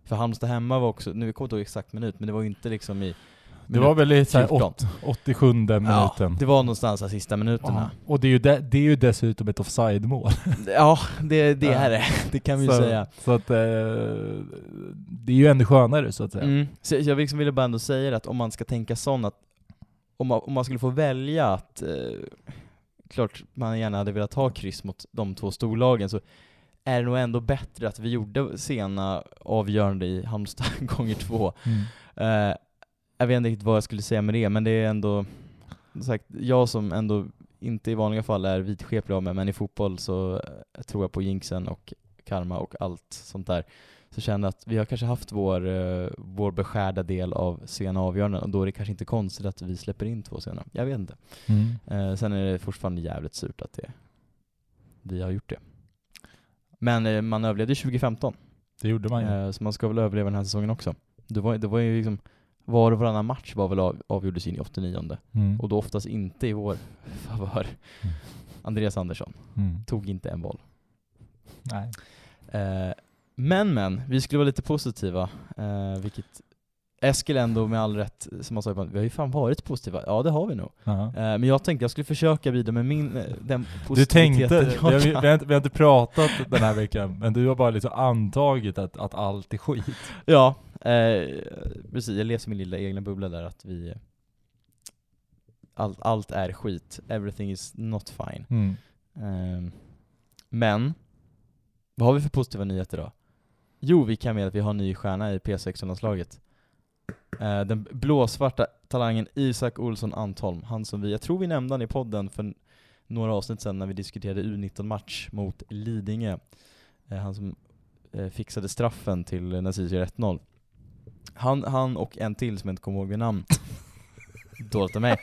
För Halmstad hemma var också, nu kommer jag inte ihåg exakt minut, men det var ju inte liksom i Det var väl i så här 14. åt, 87 minuten. Ja, det var någonstans de sista minuterna. Ja. Och det är, ju de, det är ju dessutom ett offside-mål. (laughs) Ja, det, det Ja. är det. Det kan vi ju säga. Så att eh, det är ju ännu skönare så att säga. Mm. Så jag liksom ville bara ändå säga att om man ska tänka sån att om man, om man skulle få välja att eh, klart man gärna hade velat ha kryss mot de två storlagen så är det nog ändå bättre att vi gjorde sena avgörande i Halmstad (laughs) gånger två. Mm. Eh, jag vet inte riktigt vad jag skulle säga med det, men det är ändå sagt, jag som ändå inte i vanliga fall är vidskeplig av mig, men i fotboll så tror jag på jinxen och karma och allt sånt där. Så känner jag att vi har kanske haft vår, eh, vår beskärda del av sena avgöranden och då är det kanske inte konstigt att vi släpper in två sena. Jag vet inte. Mm. Eh, sen är det fortfarande jävligt surt att det, vi har gjort det. Men eh, man överlevde 2015, Det gjorde man ju. eh, så man ska väl överleva den här säsongen också. Det var, det var ju liksom, var och varannan match var väl av, avgjordes in i 89 Mm. och då oftast inte i vår (laughs) favör. Mm. Andreas Andersson Mm. tog inte en boll. Nej. Eh, men men, vi skulle vara lite positiva, eh, vilket Eskil ändå med all rätt, som han sa, vi har ju fan varit positiva. Ja det har vi nog. Ja. Eh, men jag tänkte jag skulle försöka bidra med min, eh, den Du positiviteten tänkte, vi jag har, (laughs) vi, kan. har inte, vi har inte pratat den här veckan, men du har bara liksom antagit att, att allt är skit. Ja, eh, precis. Jag lever i min lilla egna bubbla där att vi... Allt, allt är skit. Everything is not fine. Mm. Ehm, men, Vad har vi för positiva nyheter då? Jo, vi kan med att vi har en ny stjärna i P16-landslaget. Eh, den blåsvarta talangen Isak Olsson Antholm, han som vi, jag tror vi nämnde han i podden för några avsnitt sedan när vi diskuterade U19-match mot Lidingö. Eh, han som eh, fixade straffen till gör 1-0. Han, han och en till som jag inte kommer ihåg vid namn. (laughs) Dåligt av mig.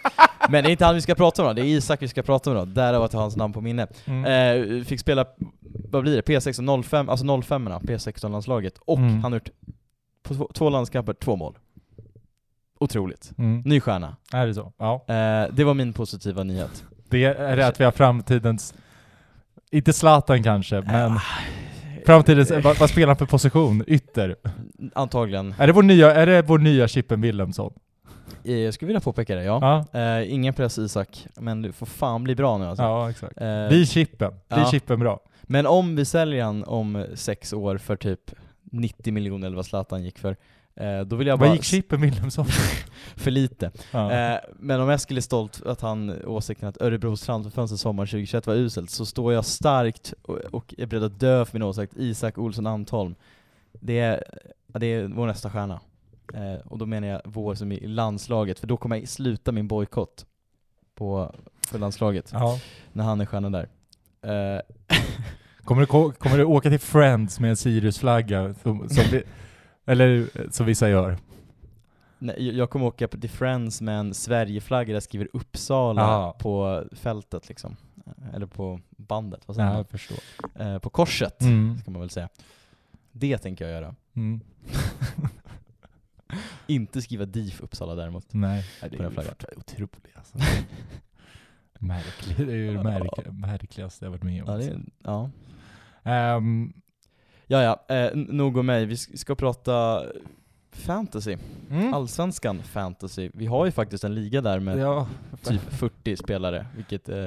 Men det är inte han vi ska prata om då, det är Isak vi ska prata om då, därav att jag har hans namn på minne. Mm. Eh, fick spela, vad blir det, P16 05, alltså 05 P16-landslaget, och Mm. han har gjort på två, två landskamper, två mål. Otroligt. Mm. Ny stjärna. Är det så? Ja. Eh, det var min positiva nyhet. Det är det att vi har framtidens, inte Zlatan kanske, men Eh, framtidens, vad, vad spelar han för position? Ytter? Antagligen. Är det vår nya, är det vår nya Chippen Wilhelmsson? Eh, Jag skulle vilja påpeka det, ja. Ja, Eh, ingen press Isak, men du får fan bli bra nu alltså. ja exakt. Eh, Vi Chippen, vi ja. Chippen bra. Men om vi säljer han om sex år för typ 90 miljoner eller vad Zlatan gick för, eh, då vill jag bara... Vad gick Chippen Wilhelmsson? (laughs) För lite. Ja. Eh, men om Eskil är stolt att han åsikten att Örebros transferfönster sommaren 2021 var uselt, så står jag starkt och, och är beredd att dö för min åsikt, Isak Olsson Antholm. Det är, det är vår nästa stjärna. Eh, och då menar jag vår som i landslaget, för då kommer jag sluta min bojkott på, för landslaget, ja. när han är stjärna där. Eh, (laughs) Kommer, du, ko- kommer du åka till Friends med en Sirius-flagga? Som, som vi, (laughs) eller som vissa gör? nej, jag- kommer åka på- till Friends med en Sverigeflagga där jag skriver Uppsala Ja. på fältet liksom. Eh, Eller på bandet, vad säger Ja, man? Eh, på korset. Mm. ska man väl säga. Det tänker jag göra. Mm. (laughs) (laughs) Inte skriva DIF Uppsala däremot. Nej, det är ju otroligt alltså. (laughs) Märkligt, det är ju det märk, märkligaste jag varit med om. Ja, det, alltså. är- ja. Ehm, ja, ja. Eh, nog om mig. Vi ska prata fantasy. mm. Allsvenskan fantasy. Vi har ju faktiskt en liga där med Ja, typ 40 spelare, vilket eh,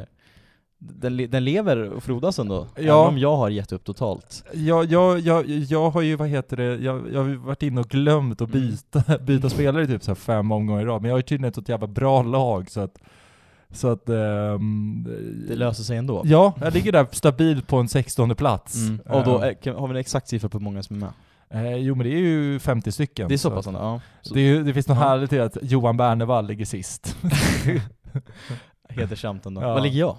den, den lever och frodas ändå, Ja. även om jag har gett upp totalt. jag, jag, jag, jag har ju, vad heter det, jag, jag har varit inne och glömt att Mm. byta, (laughs) byta spelare typ så fem omgångar i rad, men jag har ju tydligen ett så jävla bra lag så att, så att ehm, Det löser sig ändå. Ja, jag ligger där stabilt på en 16 plats. Mm. Och då Ehm, eh, har vi en exakt siffra på hur många som är med. eh, jo men det är ju 50 stycken. Det är så pass ändå, ja. Så, Det, är, det finns något Ja. härligt i att Johan Bernevall ligger sist. (laughs) (laughs) Hedersamt ändå. Ja. Vad ligger jag?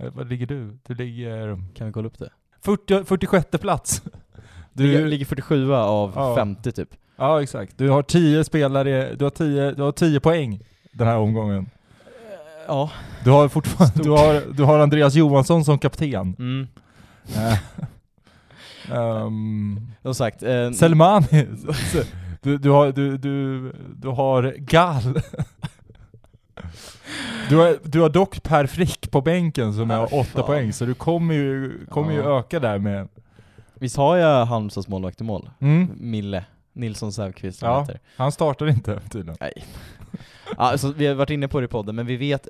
Eh, Vad ligger du? Du ligger Kan vi kolla upp det? 40, 46 plats. (laughs) Du ligger, ligger 47 av Ja. 50 typ. ja exakt. Du har 10 spelare, du har 10, du har 10 poäng den här omgången. Ja. Du har fortfarande, Stort. du har, du har Andreas Johansson som kapten. Mm. Eh, ehm, Som sagt, eh, Selmani, (laughs) du, du, har, du, du, du har Gall. Du har, du har dock Per Frick på bänken som har åtta fan. poäng, så du kommer ju, kommer ju öka där med... visst har jag Halmstads målvakt i mål? Mm. Mille Nilsson Säfqvist Ja. heter. Han startar inte tydligen. Nej. Alltså, vi har varit inne på det i podden, men vi vet,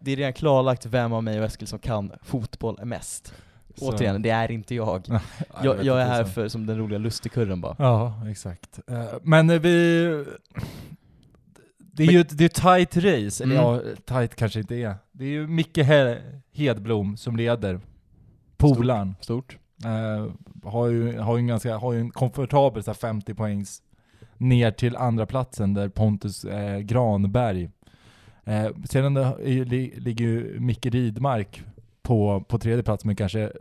det är redan klarlagt vem av mig och Eskil som kan fotboll mest. Så- Återigen, det är inte jag. Ja, Jag, jag är här för, som den roliga lustigkurren bara. Ja, exakt. Eh, Men vi... Det är ju ett, det är tight race, eller Mm. ja, tight kanske inte är. Det är ju Micke He- Hedblom som leder. Polaren. Stort. Eh, har, ju, har, ju en ganska, har ju en komfortabel så här 50 poängs ner till andra platsen där Pontus eh, Granberg. Eh, sedan är, li, ligger ju Micke Ridmark på, på tredje plats med kanske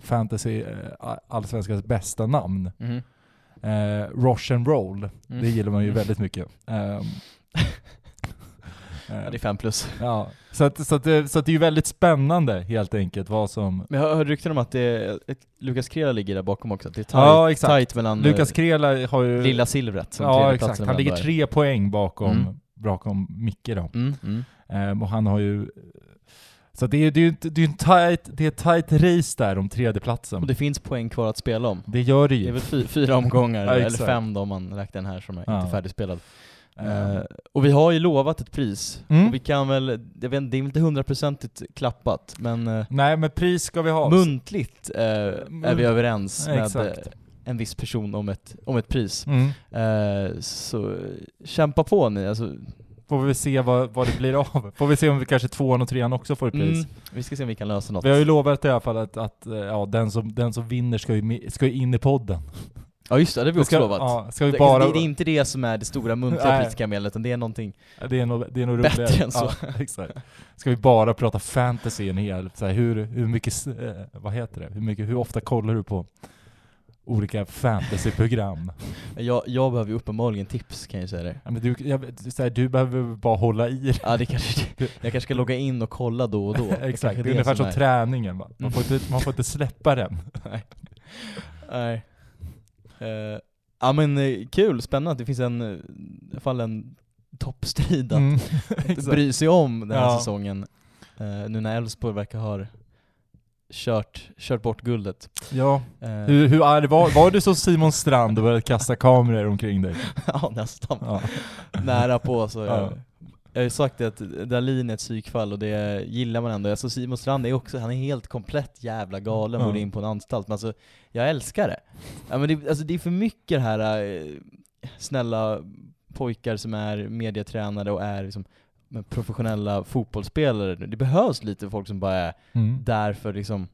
fantasy eh, allsvenskans bästa namn. Mhm. Eh, Rosh and Roll, Mm. det gillar man ju väldigt mycket. (laughs) Ja, det är fem plus. ja, så, att, så, att det, så att det är ju väldigt spännande helt enkelt vad som... Men jag hörde rykten om att det är, Lukas Krela ligger där bakom också, det är tight, Ja, exakt. tight mellan Lukas eh, Krela har ju... lilla silvret som Ja exakt, han ligger ändå är. tre poäng bakom, Mm. bakom Micke då. Mm, mm. Ehm, och han har ju... Så det är, det är ju det är ju en tight, det är ett tight race där om tredjeplatsen. Och det finns poäng kvar att spela om. Det gör det Det är ju. väl fy, fyra omgångar, (laughs) Ja, eller fem då om man räknar den här som är Ja. inte färdigspelad. Eh, och vi har ju lovat ett pris, Mm. och vi kan väl, jag vet, inte, det är inte hundraprocentigt klappat, men eh, Nej men pris ska vi ha. muntligt eh, är vi Munt- överens med Exakt. eh, en viss person om ett, om ett pris. Mm. Så kämpa på ni, alltså får vi se vad, vad det blir av. Får vi se om vi kanske tvåan och trean också får ett pris. Mm, vi ska se om vi kan lösa något. Vi har ju lovat i alla fall att, att ja, den, som, den som vinner ska ju, med- ska ju in i podden. Ja just det, det har vi också ska, lovat. Ja, ska vi det, bara... det, det är inte det som är det stora muntliga Nej. priskamelet, utan det är någonting Det är nog, det är nog Bättre roligare. än så. Ja, (laughs) exakt. Ska vi bara prata fantasy en hel, så här, hur, hur mycket, eh, vad heter det, hur, mycket, hur ofta kollar du på olika fantasyprogram? (laughs) jag, jag behöver ju uppenbarligen tips kan jag säga det. Ja, men du, jag, så här, du behöver bara hålla i. Ja det kanske, jag kanske ska logga in och kolla då och då. (laughs) Det Exakt, det är ungefär som är- träningen va? Man får, inte, man får inte släppa den. Nej. Eh, ja men eh, kul, spännande. Det finns en, eh, i alla fall en toppstrid att Mm, (laughs) (laughs) bry sig om den här Ja. säsongen. Eh, nu när Elfsborg verkar ha kört, kört bort guldet. Ja, Eh, hur, hur arg var, var du som Simon Strand och började kasta kameror omkring dig? (laughs) ja nästan. Ja. Nära på så. Ja. Jag, har ju sagt att Dahlin är ett psykfall och det gillar man ändå. Alltså Simon Strand är också, han är helt komplett jävla galen, Ja. borde in på en anstalt. Men alltså, jag älskar det. Ja, men det, alltså, det är för mycket det här eh, snälla pojkar som är medietränare och är liksom professionella fotbollsspelare. Det behövs lite folk som bara är Mm. där för liksom,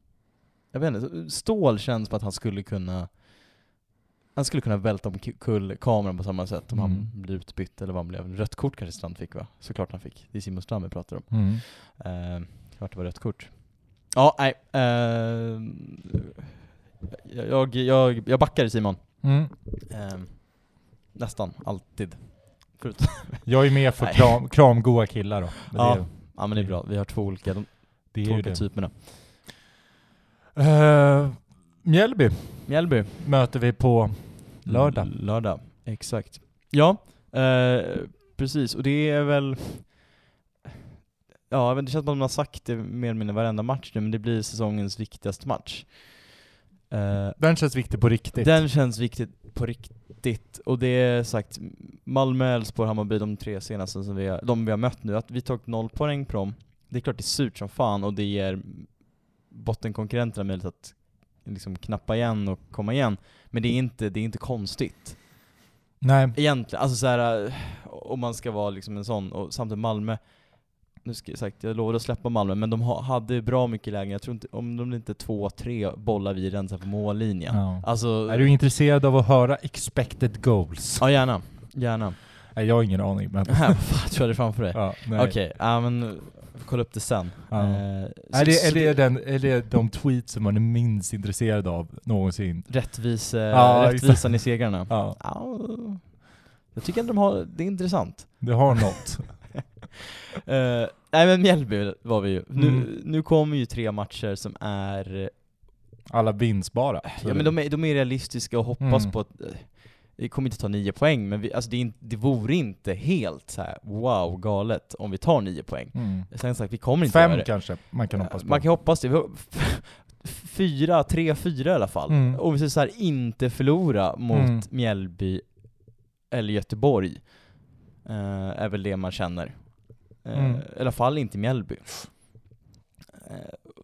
jag vet inte, Stål känns som att han skulle kunna han skulle kunna välta omkull kameran på samma sätt om Mm. han blir utbytt eller vad han blev. Rött kort kanske Strand fick va? Såklart han fick. Det är Simon Strand vi pratar om. Mm. Eh, klart det var rött kort. Ja, nej. Eh, jag, jag, jag backar Simon. Mm. Eh, nästan alltid. Förutom, (laughs) Jag är med för kram, kramgoa killar då. Men Ja. det, ja men det är bra, vi har två olika, de, det två är ju olika det. typerna. Uh, Mjällby Mjällby. möter vi på lördag. L- Lördag, exakt. Ja, eh, precis. Och det är väl... Ja, det känns som att man har sagt det mer eller mindre varenda match nu, men det blir säsongens viktigaste match. Eh, Den känns viktig på riktigt. den känns viktigt på riktigt, och det är sagt, Malmö, Elfsborg, Hammarby, de tre senaste som vi har, de vi har mött nu, att vi tagit noll poäng på dem, det är klart det är surt som fan och det ger bottenkonkurrenterna möjlighet att liksom knappa igen och komma igen. Men det är inte, det är inte konstigt. Nej. Egentligen, alltså så här, om man ska vara liksom en sån, och samtidigt Malmö, nu ska jag sagt, jag lovade att släppa Malmö, men de ha, hade bra mycket lägen, jag tror inte, om de inte två, tre bollar vi rensar på mållinjen. Ja. Alltså, Är du intresserad av att höra expected goals? ja gärna, gärna. Nej, jag har ingen aning men... Vad (laughs) fan, tror jag det framför dig? ja, nej. Okej, ja men, jag får kolla upp det sen. Ja. Eh, Är, det, är, det den, är det de tweets som man är minst intresserad av någonsin? Rättvise, Ja, rättvisan i segrarna? Ja, Ja, jag tycker att de har, det är intressant. det har något. (laughs) Eh, nej men Mjällby var vi ju. Nu, Mm. nu kommer ju tre matcher som är, Alla vinstbara. Ja men de är, de är realistiska och hoppas Mm. på att, vi kommer inte ta nio poäng, men vi, alltså det, inte, det vore inte helt så här wow galet om vi tar nio poäng. Mm. Sen sagt, vi kommer inte göra Fem det. kanske man kan hoppas på. Man kan hoppas det. Fyra, tre, fyra i alla fall. Mm. Om vi så här inte förlora mot Mm. Mjällby eller Göteborg, eh, är väl det man känner. Eh, Mm. I alla fall inte Mjällby. Eh,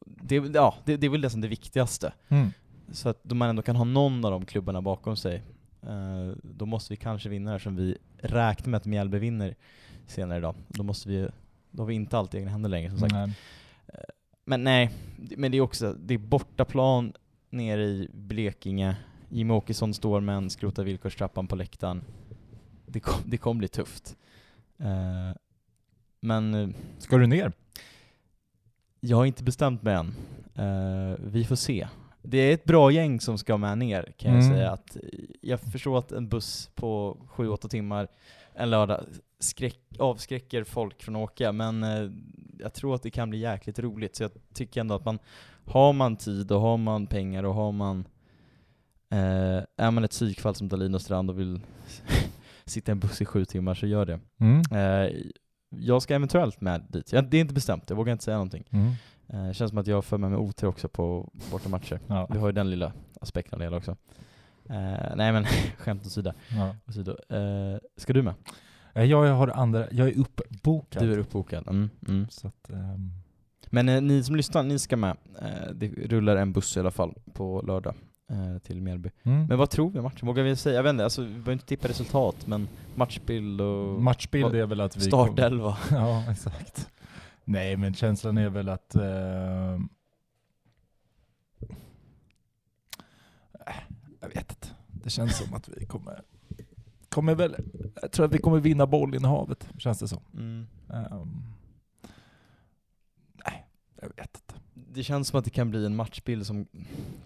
det, ja, det, det är väl det som är det viktigaste. Mm. Så att man ändå kan ha någon av de klubbarna bakom sig. Eh, då måste vi kanske vinna här som vi räknar med att Mjällby vinner senare idag. Då måste vi, då har vi inte allt i egna händer längre som sagt. Nej. Men nej, men det är också, det är bortaplan nere i Blekinge. Jimmie Åkesson står med en skrota villkorstrappan på läktaren. Det, kom, det kommer bli tufft. Eh, men eh, Ska du ner? jag har inte bestämt mig än. Eh, vi får se. Det är ett bra gäng som ska med ner kan jag Mm. säga. Att jag förstår att en buss på 7-8 timmar en lördag skräck, avskräcker folk från att åka, men eh, jag tror att det kan bli jäkligt roligt. Så jag tycker ändå att man, har man tid och har man pengar och har man, eh, är man ett psykfall som Dahlin och Strand och vill (laughs) sitta i en buss i sju timmar så gör det. Mm. Eh, jag ska eventuellt med dit. Jag, det är inte bestämt, jag vågar inte säga någonting. Mm. Eh, känns som att jag för med mig otur också på bortamatcher. Ja. Vi har ju den lilla aspekten av det hela också. Eh, nej men, (laughs) skämt åsido. Ja. åsido. Eh, ska du med? Eh, Jag har andra, jag är uppbokad. Du är uppbokad. Mm, mm. Så att, ehm, Men eh, ni som lyssnar, ni ska med. Eh, det rullar en buss i alla fall på lördag. eh, till Mjällby. Mm. Men vad tror vi om matchen? Vågar vi säga? Jag vet inte, alltså, vi behöver inte tippa resultat, men matchbild och Matchbild är väl att vi... startelva. (laughs) Ja, exakt. Nej, men känslan är väl att... Eh, jag vet inte. Det känns som att vi kommer... Kommer väl... Jag tror att vi kommer vinna bollinnehavet, känns det som. Mm. Ehm, nej, jag vet inte. Det känns som att det kan bli en matchbild som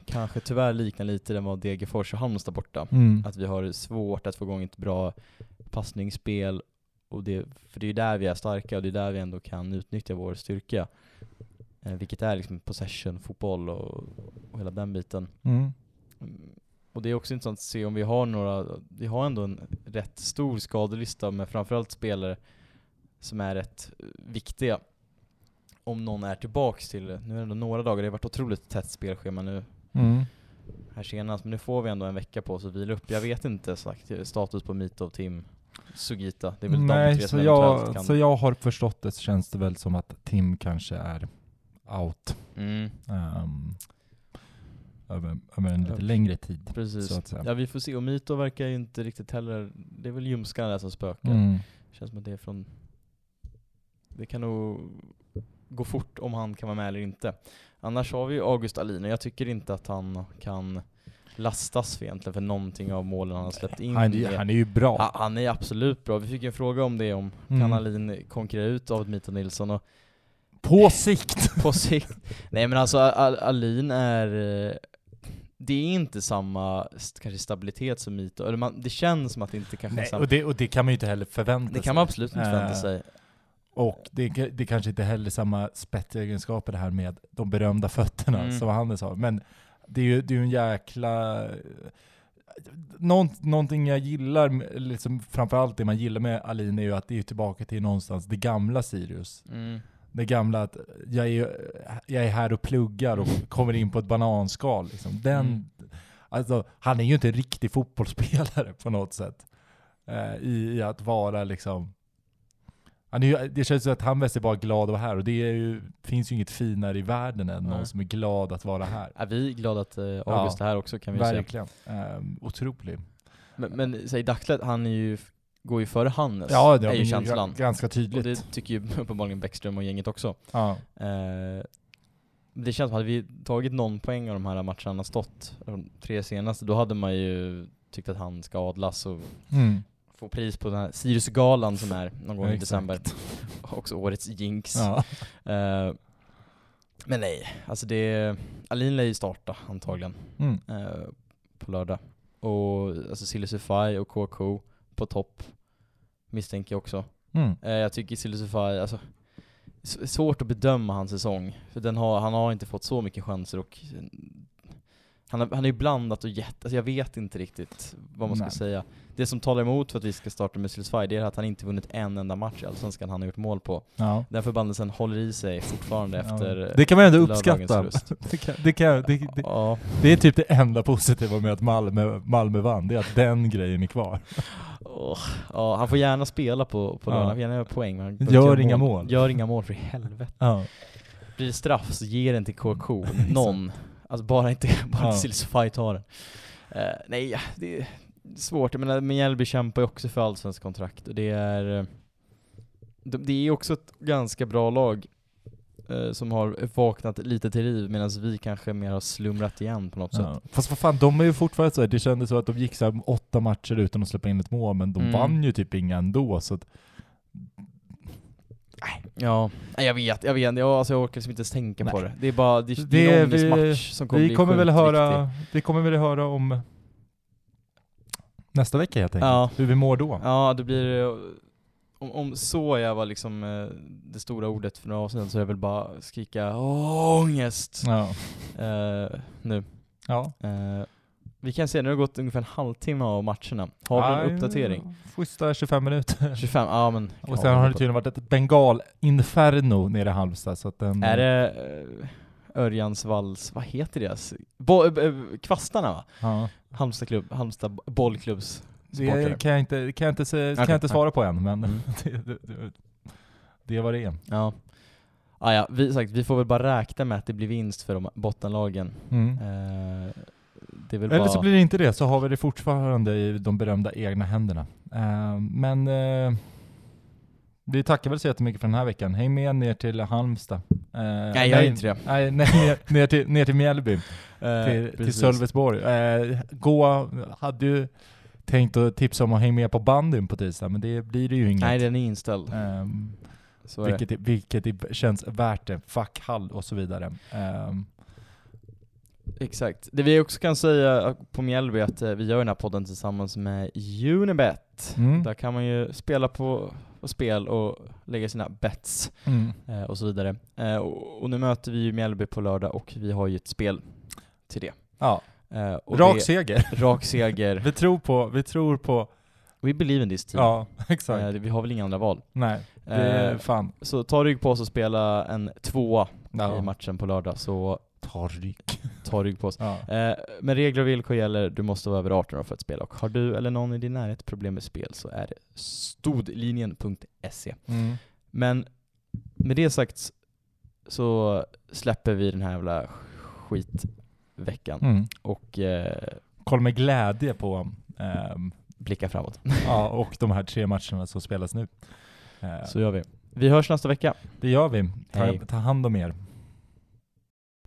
kanske tyvärr liknar lite den var Degerfors och Halmstad borta. Mm. Att vi har svårt att få igång ett bra passningsspel, och det, för det är ju där vi är starka och det är där vi ändå kan utnyttja vår styrka. Eh, vilket är liksom possession, fotboll och, och hela den biten. Mm. Och det är också intressant att se om vi har några, vi har ändå en rätt stor skadelista med framförallt spelare som är rätt eh, viktiga. Om någon är tillbaks till, nu är det ändå några dagar, det har varit otroligt tätt spelschema nu Mm. här senast, men nu får vi ändå en vecka på oss att vila upp. Jag vet inte sagt status på Mitov, Tim, Sugita. Det är väl de Nej, tre så jag, kan... så jag har förstått det så känns det väl som att Tim kanske är out. Mm, ehm, över, över en lite längre tid. precis. Ja vi får se, och Mito verkar ju inte riktigt heller, det är väl ljumskarna där som spökar. Mm. Känns som att det är från... Det kan nog gå fort om han kan vara med eller inte. Annars har vi August Alin och jag tycker inte att han kan lastas för egentligen för någonting av målen han har släppt in. Han, är- han är ju bra. Ja, han är absolut bra. Vi fick en fråga om det, om kan Mm. Alin konkurrera ut David Mito Nilsson och På sikt! (laughs) på sikt... Nej men alltså Al Alin är... eh, Det är inte samma kanske stabilitet som Mito, eller man, det känns som att det inte kanske är Nej, samma... och, det, och det kan man ju inte heller förvänta Det sig. kan man absolut inte förvänta Eh, sig. Och det, det kanske inte heller är samma spetsegenskaper det här med de berömda fötterna Mm. som Hannes har. Men det är ju det är en jäkla... Någon, någonting jag gillar, liksom framförallt det man gillar med Alin är ju att det är tillbaka till någonstans det gamla Sirius. Mm. Det gamla att jag är, jag är här och pluggar och (laughs) kommer in på ett bananskal. Liksom. Den, Mm. alltså, han är ju inte en riktig fotbollsspelare på något sätt. Eh, i, I att vara liksom... Han är det känns som att han mest är bara glad att vara här och det är ju, finns ju inget finare i världen än någon Nej. som är glad att vara här. Är vi glada att eh, August är här också kan vi säga. Verkligen. Um, otrolig. Men, men så i dagsläget, han är ju, går ju före Hannes, Ja, det är ju är känslan. ganska Och tydligt. det tycker ju (laughs) uppenbarligen Bäckström och gänget också. ja. Eh, det känns som, hade vi tagit någon poäng av de här matcherna stått, de tre senaste, då hade man ju tyckt att han ska adlas och Mm. Få pris på den här Siriusgalan som är någon gång i Exakt. december. (laughs) Också årets jinx. Ja. Eh, men nej, alltså det, Alin lär ju starta antagligen Mm. eh, på lördag. Och alltså Silisufaj och KK på topp misstänker jag också. Mm. Eh, jag tycker Silisufaj, alltså svårt att bedöma hans säsong. För den har, han har inte fått så mycket chanser och eh, han har, han ju blandat och gett, alltså jag vet inte riktigt vad man ska Nej. säga. Det som talar emot för att vi ska starta med det är att han inte vunnit en enda match i Allsvenskan han har gjort mål på. Ja. Den förbannelsen håller i sig fortfarande efter Ja. Det kan man ändå uppskatta. (laughs) Det, kan, det, kan, det, det, Ja, det är typ det enda positiva med att Malmö, Malmö vann, det är att den grejen är kvar. Åh, ja, han får gärna spela på, på Ja. lördag, han får gärna göra poäng men Gör inga mål. Gör inga mål för helvete. Ja. Blir det straff så ge den till KK, någon. Alltså bara inte, bara Ja. Silsify tar den. Eh, nej, det svårt. Jag menar, Mjällby kämpar ju också för allsvensk kontrakt och det är... eh, de- Det är också ett ganska bra lag eh, som har vaknat lite till liv medan vi kanske mer har slumrat igen på något Ja. sätt. Fast vad fan, de är ju fortfarande så här, det kändes så att de gick så åtta matcher utan att släppa in ett mål, men de Mm. vann ju typ inga ändå, så att, Ja, jag vet, jag vet. Jag, alltså jag orkar liksom inte ens tänka på Nej. det. Det är bara, det, det Det- är en vi- ångestmatch som kommer vi bli kommer väl höra, viktig. vi kommer väl höra om nästa vecka helt enkelt, Ja. hur vi mår då. Ja, det blir... eh, Om, om så jag var liksom eh, det stora ordet för några avsnitt så är det väl bara skrika ångest Ja. eh, nu. ja. Eh, vi kan se, nu har det gått ungefär en halvtimme av matcherna. Har vi en uppdatering? Schyssta 25 minuter. 25, ja men... Och sen har det tydligen varit ett bengal-inferno nere i Halmstad, så att den... Är det eh, Örjans valls, vad heter deras? Bo, eh, eh, kvastarna va? Ja. Halmstad klubb, Halmstad bollklubbs supportrar. Det kan jag inte, kan jag inte, säga, kan Okej, jag inte svara på än, men Mm. (laughs) det, det, det, det är vad det är. Ja. Ah, ja, vi, sagt, vi får väl bara räkna med att det blir vinst för de bottenlagen. Mm. Eh, Eller bara... så blir det inte det, så har vi det fortfarande i de berömda egna händerna. Eh, men eh, vi tackar väl så jättemycket för den här veckan. Häng med ner till Halmstad. Eh, Nej, jag är inte det. Nej, nej ner, ner, till, ner till Mjällby, Eh, till, till. Sölvesborg. Eh, gå, hade ju tänkt att tipsa om att hänga med på bandyn på tisdag, men det blir det ju inget. Nej, den är inställd. Ehm, Så är vilket, vilket det känns värt det. Fuck Hall och så vidare. Ehm, Exakt. Det vi också kan säga på Mjällby är att eh, vi gör den här podden tillsammans med Unibet. Mm. Där kan man ju spela på, på spel och lägga sina bets mm. eh, och så vidare. Eh, och, och nu möter vi ju Mjällby på lördag och vi har ju ett spel till det. Ja, Eh, och rak det, seger. (laughs) rak seger. Vi tror på, vi tror på, We believe in this team. ja (laughs) exakt. Eh, vi har väl inga andra val. Nej, det är Eh, fan. så ta rygg på oss och spela en tvåa Ja. i matchen på lördag, så Ta rygg. (laughs) ta rygg på oss. Ja. Eh, men regler och villkor gäller, du måste vara över 18 år för att spela och har du eller någon i din närhet problem med spel så är det stodlinjen.se. Mm. Men med det sagt så släpper vi den här jävla skitveckan Mm. och eh, Kolla med glädje på ehm, blickar framåt. (laughs) ja, och de här tre matcherna som spelas nu. Eh, Så gör vi. Vi hörs nästa vecka. det gör vi. Ta, ta hand om er.